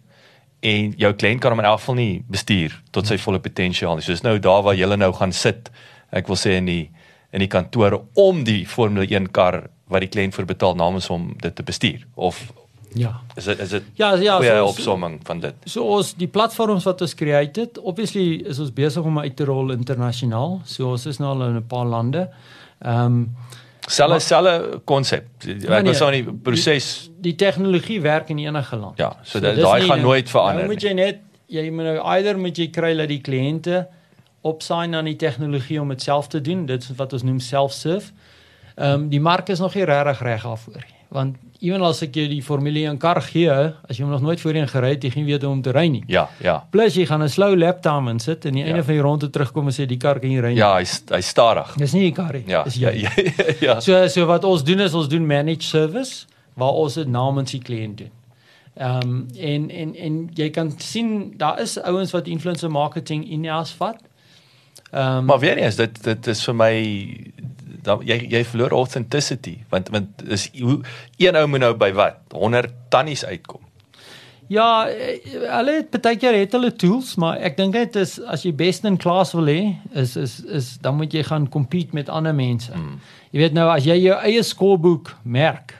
B: en jou kliënt kan hom in elk geval nie bestuur tot sy volle potensiaal nie. So dis nou daar waar julle nou gaan sit. Ek wil sê in die in die kantore om die Formule 1 kar wat die kliënt vir betaal namens hom dit te bestuur of
C: Ja.
B: is dit is dit
C: Ja, ja, so-
B: opsomming van dit.
C: So ons die platforms wat ons create het, obviously is ons besig om uit te rol internasionaal. So ons is nou al in 'n paar lande. Ehm um,
B: Selfe selfe konsep. Ek
C: nee,
B: was aan die proses
C: die tegnologie werk in enige land.
B: Ja, so dit- daai
C: nie
B: gaan
C: nou-
B: nooit verander
C: Nou moet jy net jy moet nou eider moet jy kry dat die kliënte opsign aan die tegnologie om dit self te doen. Dit is wat ons noem self-serve. Ehm um, die mark is nog nie regtig reg daarvoor nie. Want ewen as ek jou die Formule 1 kar gee, as jy hom nog nooit voorheen gery het, jy geen weet hoe om te ry nie.
B: Ja, ja.
C: Plus jy gaan 'n slow lap time in sit en aan die
B: Ja.
C: einde van die ronde terugkom en sê die kar kan nie ry nie.
B: Ja, hy's hy's stadig.
C: Dis nie die kar nie.
B: Ja,
C: dis
B: ja,
C: jy.
B: ja, ja.
C: So so wat ons doen is ons doen managed service waar ons dit namens die kliënt doen. Ehm um, en en en jy kan sien daar is ouens wat influencer marketing in-house vat. Ehm um,
B: Maar weer eens, dit dit is vir my dan jy jy verloor authenticity want want is hoe een ou moet nou by wat 100 tannies uitkom.
C: Ja, eh, hulle het baie keer het hulle tools, maar ek dink net is as jy best in class wil hê, is is is dan moet jy gaan compete met ander mense. Mm. Jy weet nou as jy jou eie scorebook merk.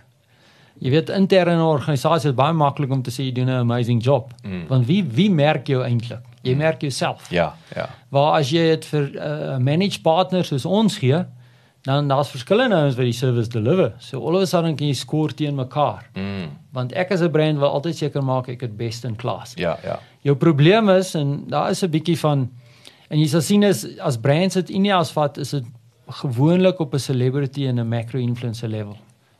C: Jy weet interne organisasie is baie maklik om te sê jy doen 'n amazing job. Mm. Want wie wie merk jou eintlik? Jy mm. merk jouself.
B: Ja, ja.
C: Waar as jy dit vir 'n uh, managed partner soos ons gee, dan daar's verskillende ouens wat die service deliver. So all of a sudden kan jy score teen mekaar.
B: Mm.
C: Want ek as 'n brand wil altyd seker maak ek het best in class.
B: Ja, ja.
C: Jou probleem is en daar is 'n bietjie van en jy sal sien is as brands dit in as vat is dit gewoonlik op 'n celebrity en 'n macro influencer level.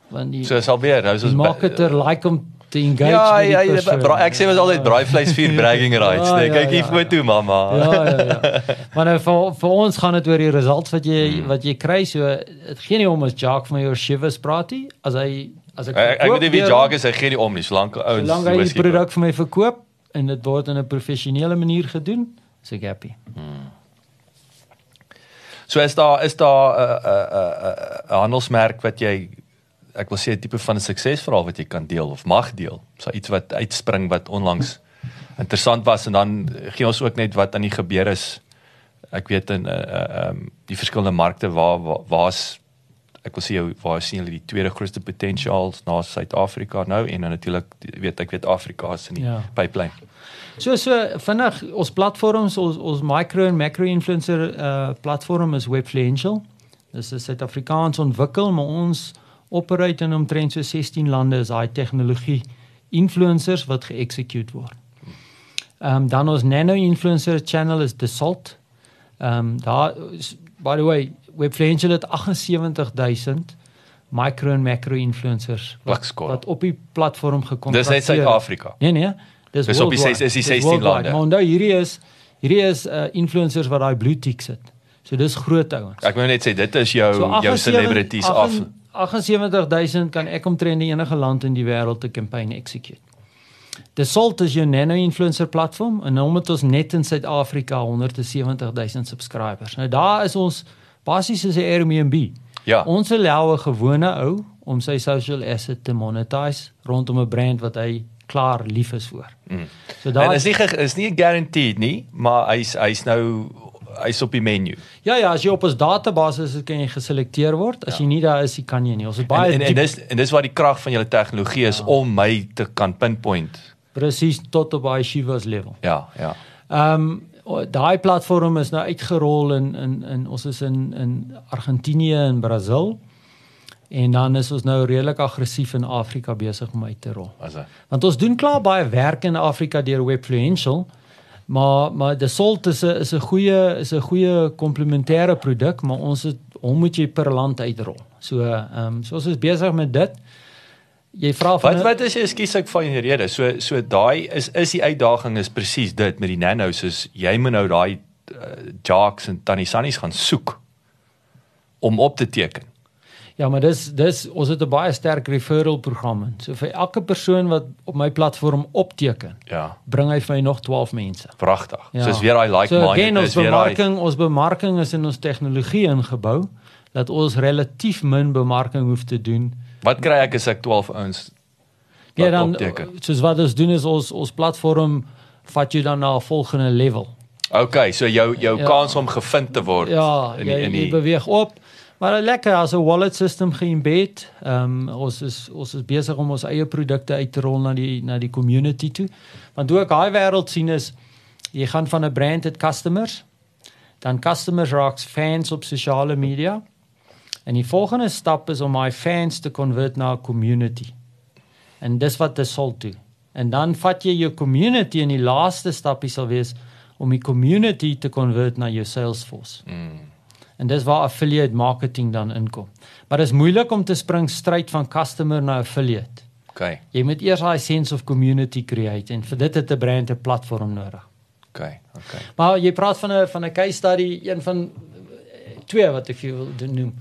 C: Want die,
B: So is alweer, nou is ons
C: marketer like om te engage
B: Ja,
C: met die
B: ja, ja,
C: persoon.
B: bra, ek sê was altyd braaivleis vier <laughs> bragging rights.
C: Ja,
B: Nee,
C: ja,
B: kyk hier
C: ja.
B: foto mamma.
C: Ja, ja, ja. Maar nou vir vir ons gaan dit oor die results wat jy
B: Hmm.
C: wat jy kry. So dit gee nie om as Jacques van jou Shivers praat nie. As hy as ek
B: Ek weet nie wie Jacques is, hy gee nie om nie, solank ouens
C: Solank hy die produk vir my verkoop en dit word in 'n professionele manier gedoen, is ek happy.
B: So is daar is daar 'n 'n 'n 'n handelsmerk wat jy ek wil sê 'n tipe van 'n suksesverhaal wat jy kan deel of mag deel. So iets wat uitspring wat onlangs interessant was en dan gee ons ook net wat aan die gebeur is. Ek weet in 'n uh, uh, um, die verskillende markte waar waar waar's ek wil sê waar sien julle die tweede grootste potensiaal na Suid-Afrika nou en dan natuurlik weet ek weet Afrika is in die
C: Ja.
B: ja. pipeline.
C: So so vinnig ons platforms ons ons micro en macro influencer uh platform is Webfluential. Dis 'n Suid-Afrikaans ontwikkel, maar ons operate in omtrent so 16 lande is daai tegnologie influencers wat geëxecute word. Ehm um, dan ons nano influencer channel is The Salt. Ehm um, daar is- by the way Webfluential het 78000 micro en macro influencers wat, wat op die platform
B: Dis
C: gekontrakteer.
B: net Suid-Afrika.
C: Nee nee. Dis
B: Dis op die
C: worldwide.
B: ses- is die
C: Dis
B: 16
C: worldwide.
B: lande.
C: Maar onthou hierdie is hierdie is uh, influencers wat daai blue tick sit. So dis groot ouens.
B: Ek wou net sê dit is jou jou
C: 78
B: celebrities af.
C: 78000 kan ek omtrent in enige land in die wêreld 'n campaign execute. The Salt is jou nano influencer platform en nou met ons net in Suid-Afrika 170000 subscribers. Nou daar is ons basies is 'n Airbnb.
B: Ja.
C: Ons allow 'n gewone ou om sy social asset te monetize rondom 'n brand wat hy klaar lief is vir.
B: Mm.
C: So
B: En
C: daar
B: is nie is nie guaranteed nie, maar hy's hy's nou hy's op die menu.
C: Ja ja, as jy op ons database is, kan jy geselekteer word. As
B: Ja.
C: jy nie daar is, kan jy nie. Ons het
B: En
C: baie
B: en, en
C: diep,
B: dis en dis wat die krag van julle tegnologie is
C: Ja.
B: om my te kan pinpoint.
C: presies tot op daai Shivas level.
B: Ja, ja.
C: Ehm um, daai platform is nou uitgerol in in in ons is in in Argentinië en Brasil. En dan is ons nou redelik aggressief in Afrika besig om uit te rol.
B: As hy.
C: Want ons doen klaar baie werk in Afrika deur Webfluential. Maar maar die Salt is 'n is 'n goeie is 'n goeie komplementêre produk, maar ons het hom moet jy per land uitrol. So ehm um, so ons is besig met dit. Jy vra van
B: Wat wat is jy ekskuus ek van die rede. So so daai is is die uitdaging is presies dit met die nanos is jy moet nou daai uh, jocks en tannie sannies gaan soek om op te teken.
C: Ja, maar dis dis ons het 'n baie sterk referral program in. So vir elke persoon wat op my platform opteken,
B: Ja,
C: bring hy vir my nog 12 mense.
B: pragtig.
C: Ja.
B: So is weer daai like
C: so
B: minded
C: again, ons bemarking, ons bemarking is in ons tegnologie ingebou dat ons relatief min bemarking hoef te doen.
B: Wat kry ek as ek 12 ouens
C: Ja, dan
B: opteken?
C: soos wat ons doen is ons ons platform vat jou dan na 'n volgende level.
B: Okay, so jou jou
C: Ja.
B: kans om gevind te word
C: Ja,
B: in die,
C: jy,
B: in
C: jy
B: die
C: beweeg op. Maar lekker as 'n wallet system geembed. Ehm um, ons is ons is besig om ons eie produkte uit te rol na die na die community toe. Want hoe ek daai wêreld sien is jy gaan van 'n brand het customers, dan customers raaks fans op sosiale media. En die volgende stap is om my fans te convert na 'n community. En dis wat dit sal doen. En dan vat jy jou community en die laaste stapie sal wees om die community te convert na jou Salesforce.
B: Mm.
C: En dis waar affiliate marketing dan inkom. Maar dit is moeilik om te spring stryd van customer na affiliate.
B: Okay.
C: Jy moet eers daai sense of community create en vir dit het 'n brand 'n platform nodig.
B: Okay. Okay.
C: Maar jy praat van 'n van 'n case study, een van eh, twee wat ek wil noem.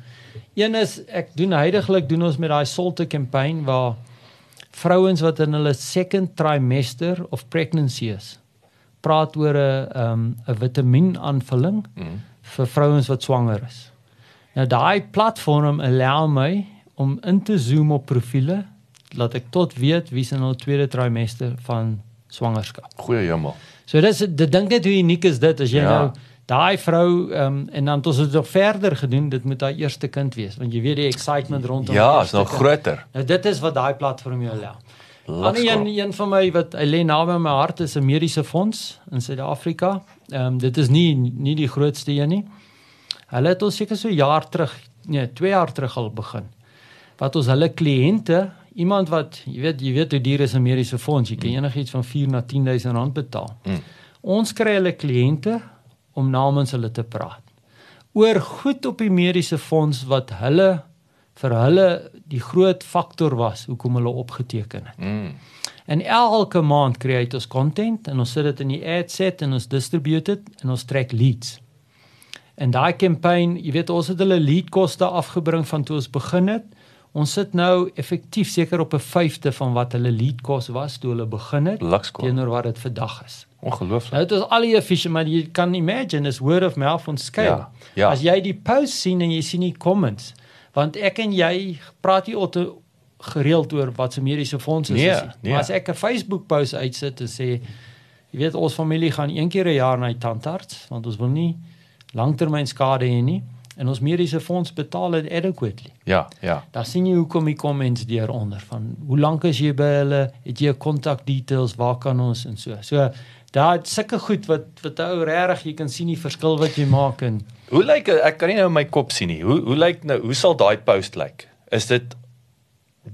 C: Een is ek doen heidaglik doen ons met daai Solte campaign waar vrouens wat in hulle second trimester of pregnancy is praat oor 'n um, 'n vitamienaanvulling
B: Mm.
C: Vir vrouens wat swanger is. Nou daai platform allow my om in te zoom op profile laat ek tot weet wie's in hul tweede trimester van swangerskap.
B: Goeie hemel.
C: So dis dit dink net hoe uniek is dit as jy
B: Ja.
C: nou daai vrou um, en dan het ons dit nog verder gedoen dit moet haar eerste kind wees want jy weet die excitement rondom
B: Ja, is nog
C: kind.
B: groter.
C: Nou dit is wat daai platform jou allow. Ander een een van my wat hy lê naby my hart is 'n mediese fonds in Suid-Afrika. Ehm um, dit is nie nie die grootste een nie. Hulle het ons seker so jaar terug, nee, 2 jaar terug al begin. Wat ons hulle kliënte, iemand wat jy weet, jy weet hoe duur is 'n mediese fonds, jy kan enigiets van 4 na 10000 rand betaal.
B: Mm.
C: Ons kry hulle kliënte om namens hulle te praat oor goed op die mediese fonds wat hulle vir hulle die groot faktor was hoekom hulle opgeteken het.
B: Mm.
C: En elke maand create ons content en ons sit dit in die ad set en ons distribute dit en ons trek leads. En daai campaign, jy weet ons het hulle lead koste afgebring van toe ons begin het. Ons sit nou effektief seker op 'n vyfde van wat hulle lead kos was toe hulle begin het teenoor wat dit vandag is.
B: Ongelooflik.
C: Nou dit is al die efficient maar jy kan imagine is word of mouth on scale.
B: Ja, ja.
C: As jy die post sien en jy sien die comments, want ek en jy praat auto gereeld oor wat se mediese fondse is.
B: Nee,
C: nie.
B: nee.
C: Maar as ek 'n Facebook post uitsit en sê jy weet ons familie gaan een keer 'n jaar na die tandarts want ons wil nie langtermyn skade hê nie en ons mediese fonds betaal dit adequately.
B: Ja, ja.
C: Daar sien jy hoekom die comments daaronder van hoe lank is jy by hulle, het jy kontak details, waar kan ons en so. So daar het sulke goed wat wat ou regtig jy kan sien die verskil wat jy maak en
B: Hoe lyk ek kan nie nou in my kop sien nie. Hoe hoe lyk nou hoe sal daai post lyk? Is dit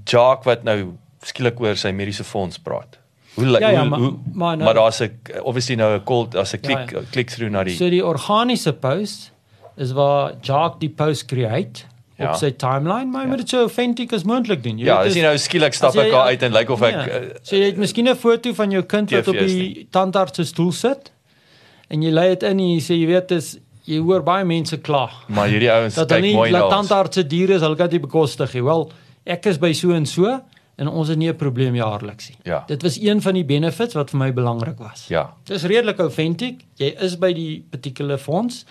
B: Jacques wat nou skielik oor sy mediese fonds praat? Hoe
C: Ja, ja,
B: hoe,
C: maar-
B: hoe
C: maar nou-
B: maar daar's 'n obviously nou 'n call as 'n
C: Ja,
B: klik
C: ja.
B: klik through na die
C: so die organiese post is waar Jacques die post create
B: Ja.
C: op sy timeline, maar jy moet dit so authentic as moontlik doen. Jy
B: Ja, dis nie nou skielik stap
C: as jy-
B: ek daar uit en lyk of ek
C: Nee.
B: uh,
C: so jy het miskien 'n foto van jou kind wat op die tandarts se stoel sit en jy lê dit in en jy sê jy weet dis jy hoor baie mense kla.
B: maar hierdie ouens
C: hulle
B: kyk mooi
C: dat
B: na ons.
C: tandartse diere is, hulle kan dit bekostig. Wel, ek is by so en so en ons het nie 'n probleem jaarliks nie.
B: Ja.
C: Dit was een van die benefits wat vir my belangrik was.
B: Ja.
C: Dis redelik authentic. Jy is by die particular fonds.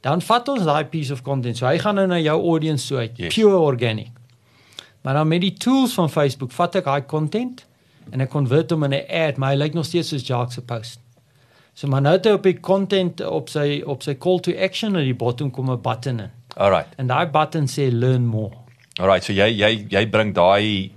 C: Dan vat ons daai piece of content. So hy gaan nou na jou audience toe uit,
B: Yes.
C: pure organic. Maar dan met die tools van Facebook vat ek daai content en ek convert hom in 'n ad, maar hy lyk nog steeds soos Jacques se post. So maar nou het hy op die content op sy op sy call to action aan die bottom kom 'n button in.
B: Alright.
C: En daai button sê learn more.
B: Alright, so jy jy jy bring daai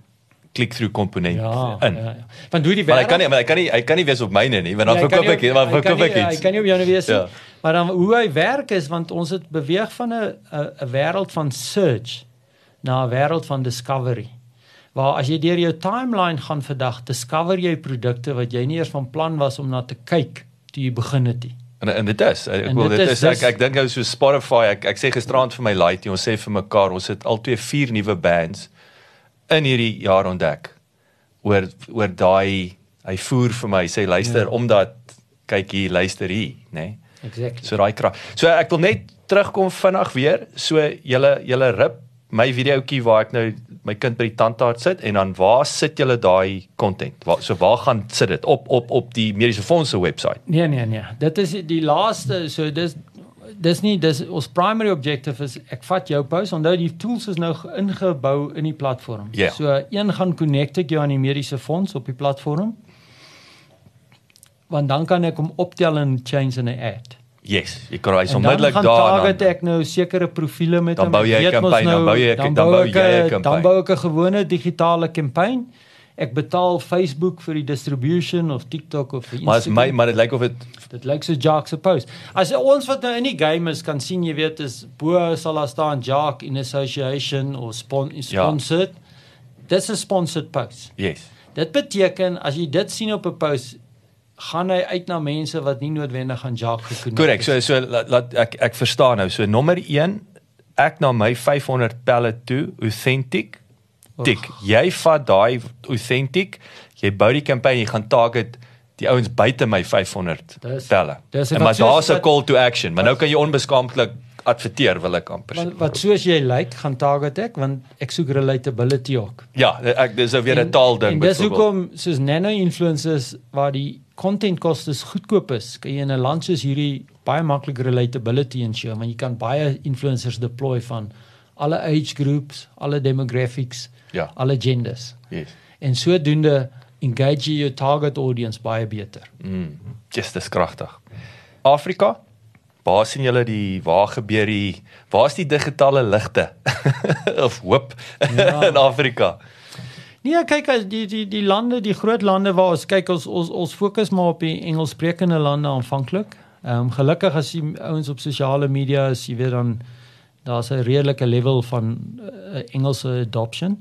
B: click through komponent
C: Ja,
B: in.
C: ja, ja. Want hoe die
B: Maar hy kan nie maar hy kan nie hy kan nie wees op myne nie, want dan
C: Ja, kan
B: verkoop ek
C: nie
B: maar verkoop ek iets.
C: Hy kan nie op jou wees nie.
B: Ja.
C: Maar dan hoe hy werk is want ons het beweeg van 'n 'n 'n wêreld van search na 'n wêreld van discovery. Waar as jy deur jou timeline gaan vandag, discover jy produkte wat jy nie eers van plan was om na te kyk toe jy begin het nie.
B: En en dit is ek wil
C: dit
B: dit
C: is
B: ek ek dink nou so Spotify ek ek sê gisterand vir my laaitie ons sê vir mekaar ons het al twee vier nuwe bands in hierdie jaar ontdek oor oor daai hy voer vir my sê luister
C: Ja.
B: omdat kyk hier luister hier nê nee?
C: Exactly.
B: so daai krag so ek wil net terugkom vinnig weer so julle julle rip my videoetjie waar ek nou my kind by die tandarts sit en dan waar sit julle daai content waar so waar gaan sit dit op op op die mediese fonds se webwerf
C: Nee nee nee. Dit is die laaste so dis dis nie dis ons primary objective is ek vat jou post onthou die tools is nou ge- ingebou in die platform.
B: Ja.
C: So een gaan connect ek jou aan die mediese fonds op die platform. Want dan kan ek hom optel en change in 'n ad.
B: Yes jy kan hy's
C: dan
B: onmiddellik daar
C: target ek nou sekere profile met
B: Dan
C: hom.
B: bou jy
C: Ek
B: 'n
C: mos
B: campaign, dan bou jy 'n- dan bou jy 'n
C: ek-
B: campaign.
C: Dan bou ek 'n gewone digitale campaign. Ek betaal Facebook vir die distribution of TikTok of vir
B: Maar is my
C: Instagram.
B: maar dit lyk of dit
C: Dit lyk so Jacques se post. As ons wat nou in die game is kan sien, jy weet, is bo sal daar staan Jacques in association of spon
B: Ja.
C: sponsored. Dis 'n sponsored post.
B: yes.
C: Dit beteken as jy dit sien op 'n post gaan hy uit na mense wat nie noodwendig aan Jacques gekoen het.
B: Korrek. So so laat, laat ek ek verstaan nou. So nommer 1 ek na my 500 pelle toe, authentic. Tik. Jy vat daai authentic, jy bou die kampanje, jy gaan target die ouens buite my 500
C: Dis-
B: pelle. En maar daar's 'n call to action, maar nou kan jy onbeskaamdlik adverteer wil ek amper.
C: Wat, wat soos jy lyk, gaan target ek want ek soek relatability ook.
B: Ja, ek dis nou weer 'n taal ding
C: En dis hoekom soos nano influencers waar die content kostes goedkoop is, kan jy in 'n land soos hierdie baie maklik relatability ensure, want jy kan baie influencers deploy van alle age groups, alle demographics,
B: Ja.
C: alle genders.
B: Yes.
C: En sodoende engage jy jou target audience baie beter.
B: Mm. Just dis kragtig. Afrika Waar sien julle die waar gebeur die waar's die digitale ligte <laughs> of hoop
C: Ja. <laughs>
B: in Afrika?
C: Nee, kyk as die die die lande, die groot lande waar ons kyk ons ons ons fokus maar op die Engelssprekende lande aanvanklik. Ehm um, gelukkig as die ouens op sosiale media is, jy weet dan daar's 'n redelike level van uh, Engelse adoption.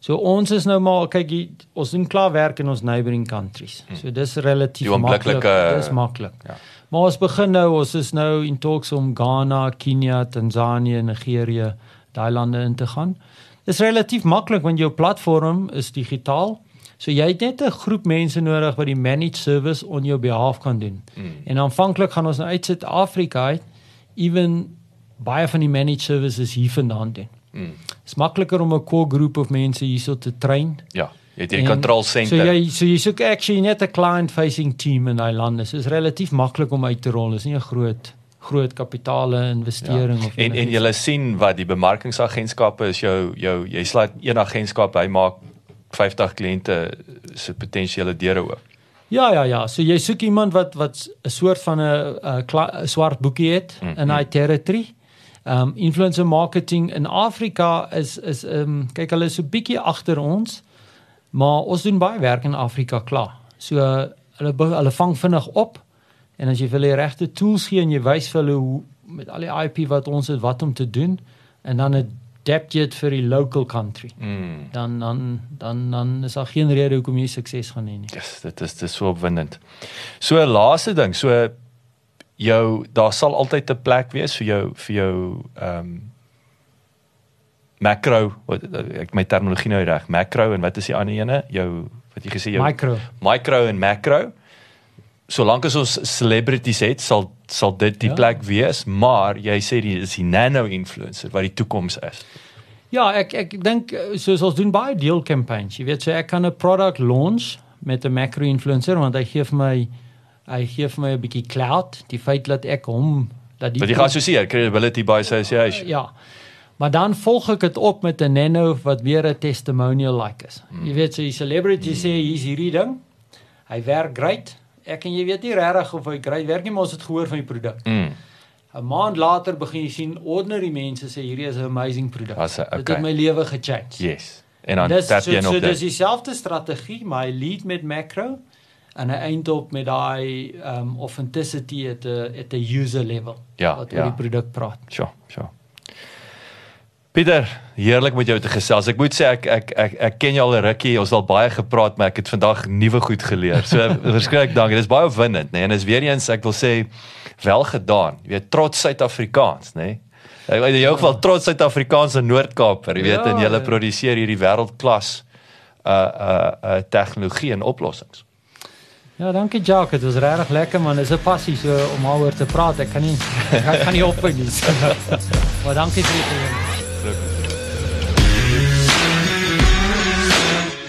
C: So ons is nou maar kyk jy, ons doen klaar werk in ons neighboring countries. So dis relatief maklik. Dis maklik.
B: Ja.
C: Maar ons begin nou, ons is nou in talks om Ghana, Kenia, Tanzanië, Nigerië, daai lande in te gaan. Dis relatief maklik want jou platform is digitaal. So jy het net 'n groep mense nodig wat die managed service on jou behalf kan doen.
B: Mm.
C: En aanvanklik gaan ons nou uit Suid-Afrika uit even baie van die managed services hier vandaan doen.
B: Mm.
C: Dit's makliker om 'n core groep of mense hierso te train.
B: Ja, jy het hierdie control
C: So
B: center.
C: jy so jy soek actually net 'n client facing team in daai lande. So is relatief maklik om uit te rol. Dis nie 'n groot groot kapitale investering
B: Ja.
C: of
B: En en jy sien wat die bemarkingsagentskappe is jou jou jy sluit een agentskap hy maak 50 kliënte se potensiële deure oop.
C: Ja ja ja, so jy soek iemand wat wat 'n soort van 'n swart boekie het
B: Mm,
C: in daai territory. Um influencer marketing in Afrika is is um kyk hulle is so bietjie agter ons. Maar ons doen baie werk in Afrika klaar. So uh, hulle hulle vang vinnig op en as jy vir hulle die regte tools gee en jy wys vir hulle hoe met al die IP wat ons het wat om te doen en dan 'n adapt jy dit vir die local country.
B: Mm.
C: Dan dan dan dan is daar geen rede hoekom jy sukses gaan hê nie.
B: Yes, dit is dis so opwindend. So laaste ding, so jou daar sal altyd 'n plek wees vir jou vir jou ehm um, macro wat ek my terminologie nou reg, macro en wat is die ander ene? Jou wat jy gesê jou
C: Micro.
B: micro en macro. Solank as ons celebrities het, sal sal dit die
C: Ja.
B: plek wees, maar jy sê die is die nano influencer wat die toekoms is.
C: Ja, ek ek dink eh, soos ons doen baie deel campaigns. Jy weet so ek kan 'n product launch met 'n macro influencer want hy gee vir my hy gee vir my 'n bietjie clout, die feit dat ek hom dat die
B: Wat jy geassosieer credibility by association.
C: Ja. Maar dan volg ek dit op met 'n nano wat weer 'n testimonial like is. Mm. Jy weet so die celebrity mm. sê hier's hierdie ding. Hy werk great. Ek en jy weet nie regtig of hy great werk nie, maar ons het gehoor van die produk.
B: Mm.
C: 'n Maand later begin jy sien ordinary mense sê hierdie is 'n amazing produk.
B: 'n-
C: Dit
B: okay.
C: het my lewe gechange.
B: Yes. En dan tap
C: so,
B: jy
C: so
B: nog
C: dis dieselfde strategie, maar hy lead met macro en hy eind op met daai um authenticity at 'n at 'n user level
B: Ja,
C: wat
B: ja.
C: oor die produk praat.
B: Sjoe, sjoe. Pieter, heerlik met jou te gesels. Ek moet sê ek ek ek, ek ken jou al 'n rukkie. Ons het al baie gepraat, maar ek het vandag nuwe goed geleer. So <laughs> verskriklik dankie. Dis baie opwindend, nê? Nee? En dis weer eens ek wil sê wel gedaan. Jy weet trots Suid-Afrikaans, nê? Nee? Ek weet in jou geval trots Suid-Afrikaanse Noord-Kaaper, jy weet
C: Ja,
B: en jy
C: ja.
B: produseer hierdie wêreldklas uh uh uh tegnologie en oplossings.
C: Ja, dankie Jacques. Dit was regtig lekker man. Dis 'n passie so om daaroor te praat. Ek kan nie <laughs> ek kan nie ophou <laughs> nie. maar dankie vir die geleentheid.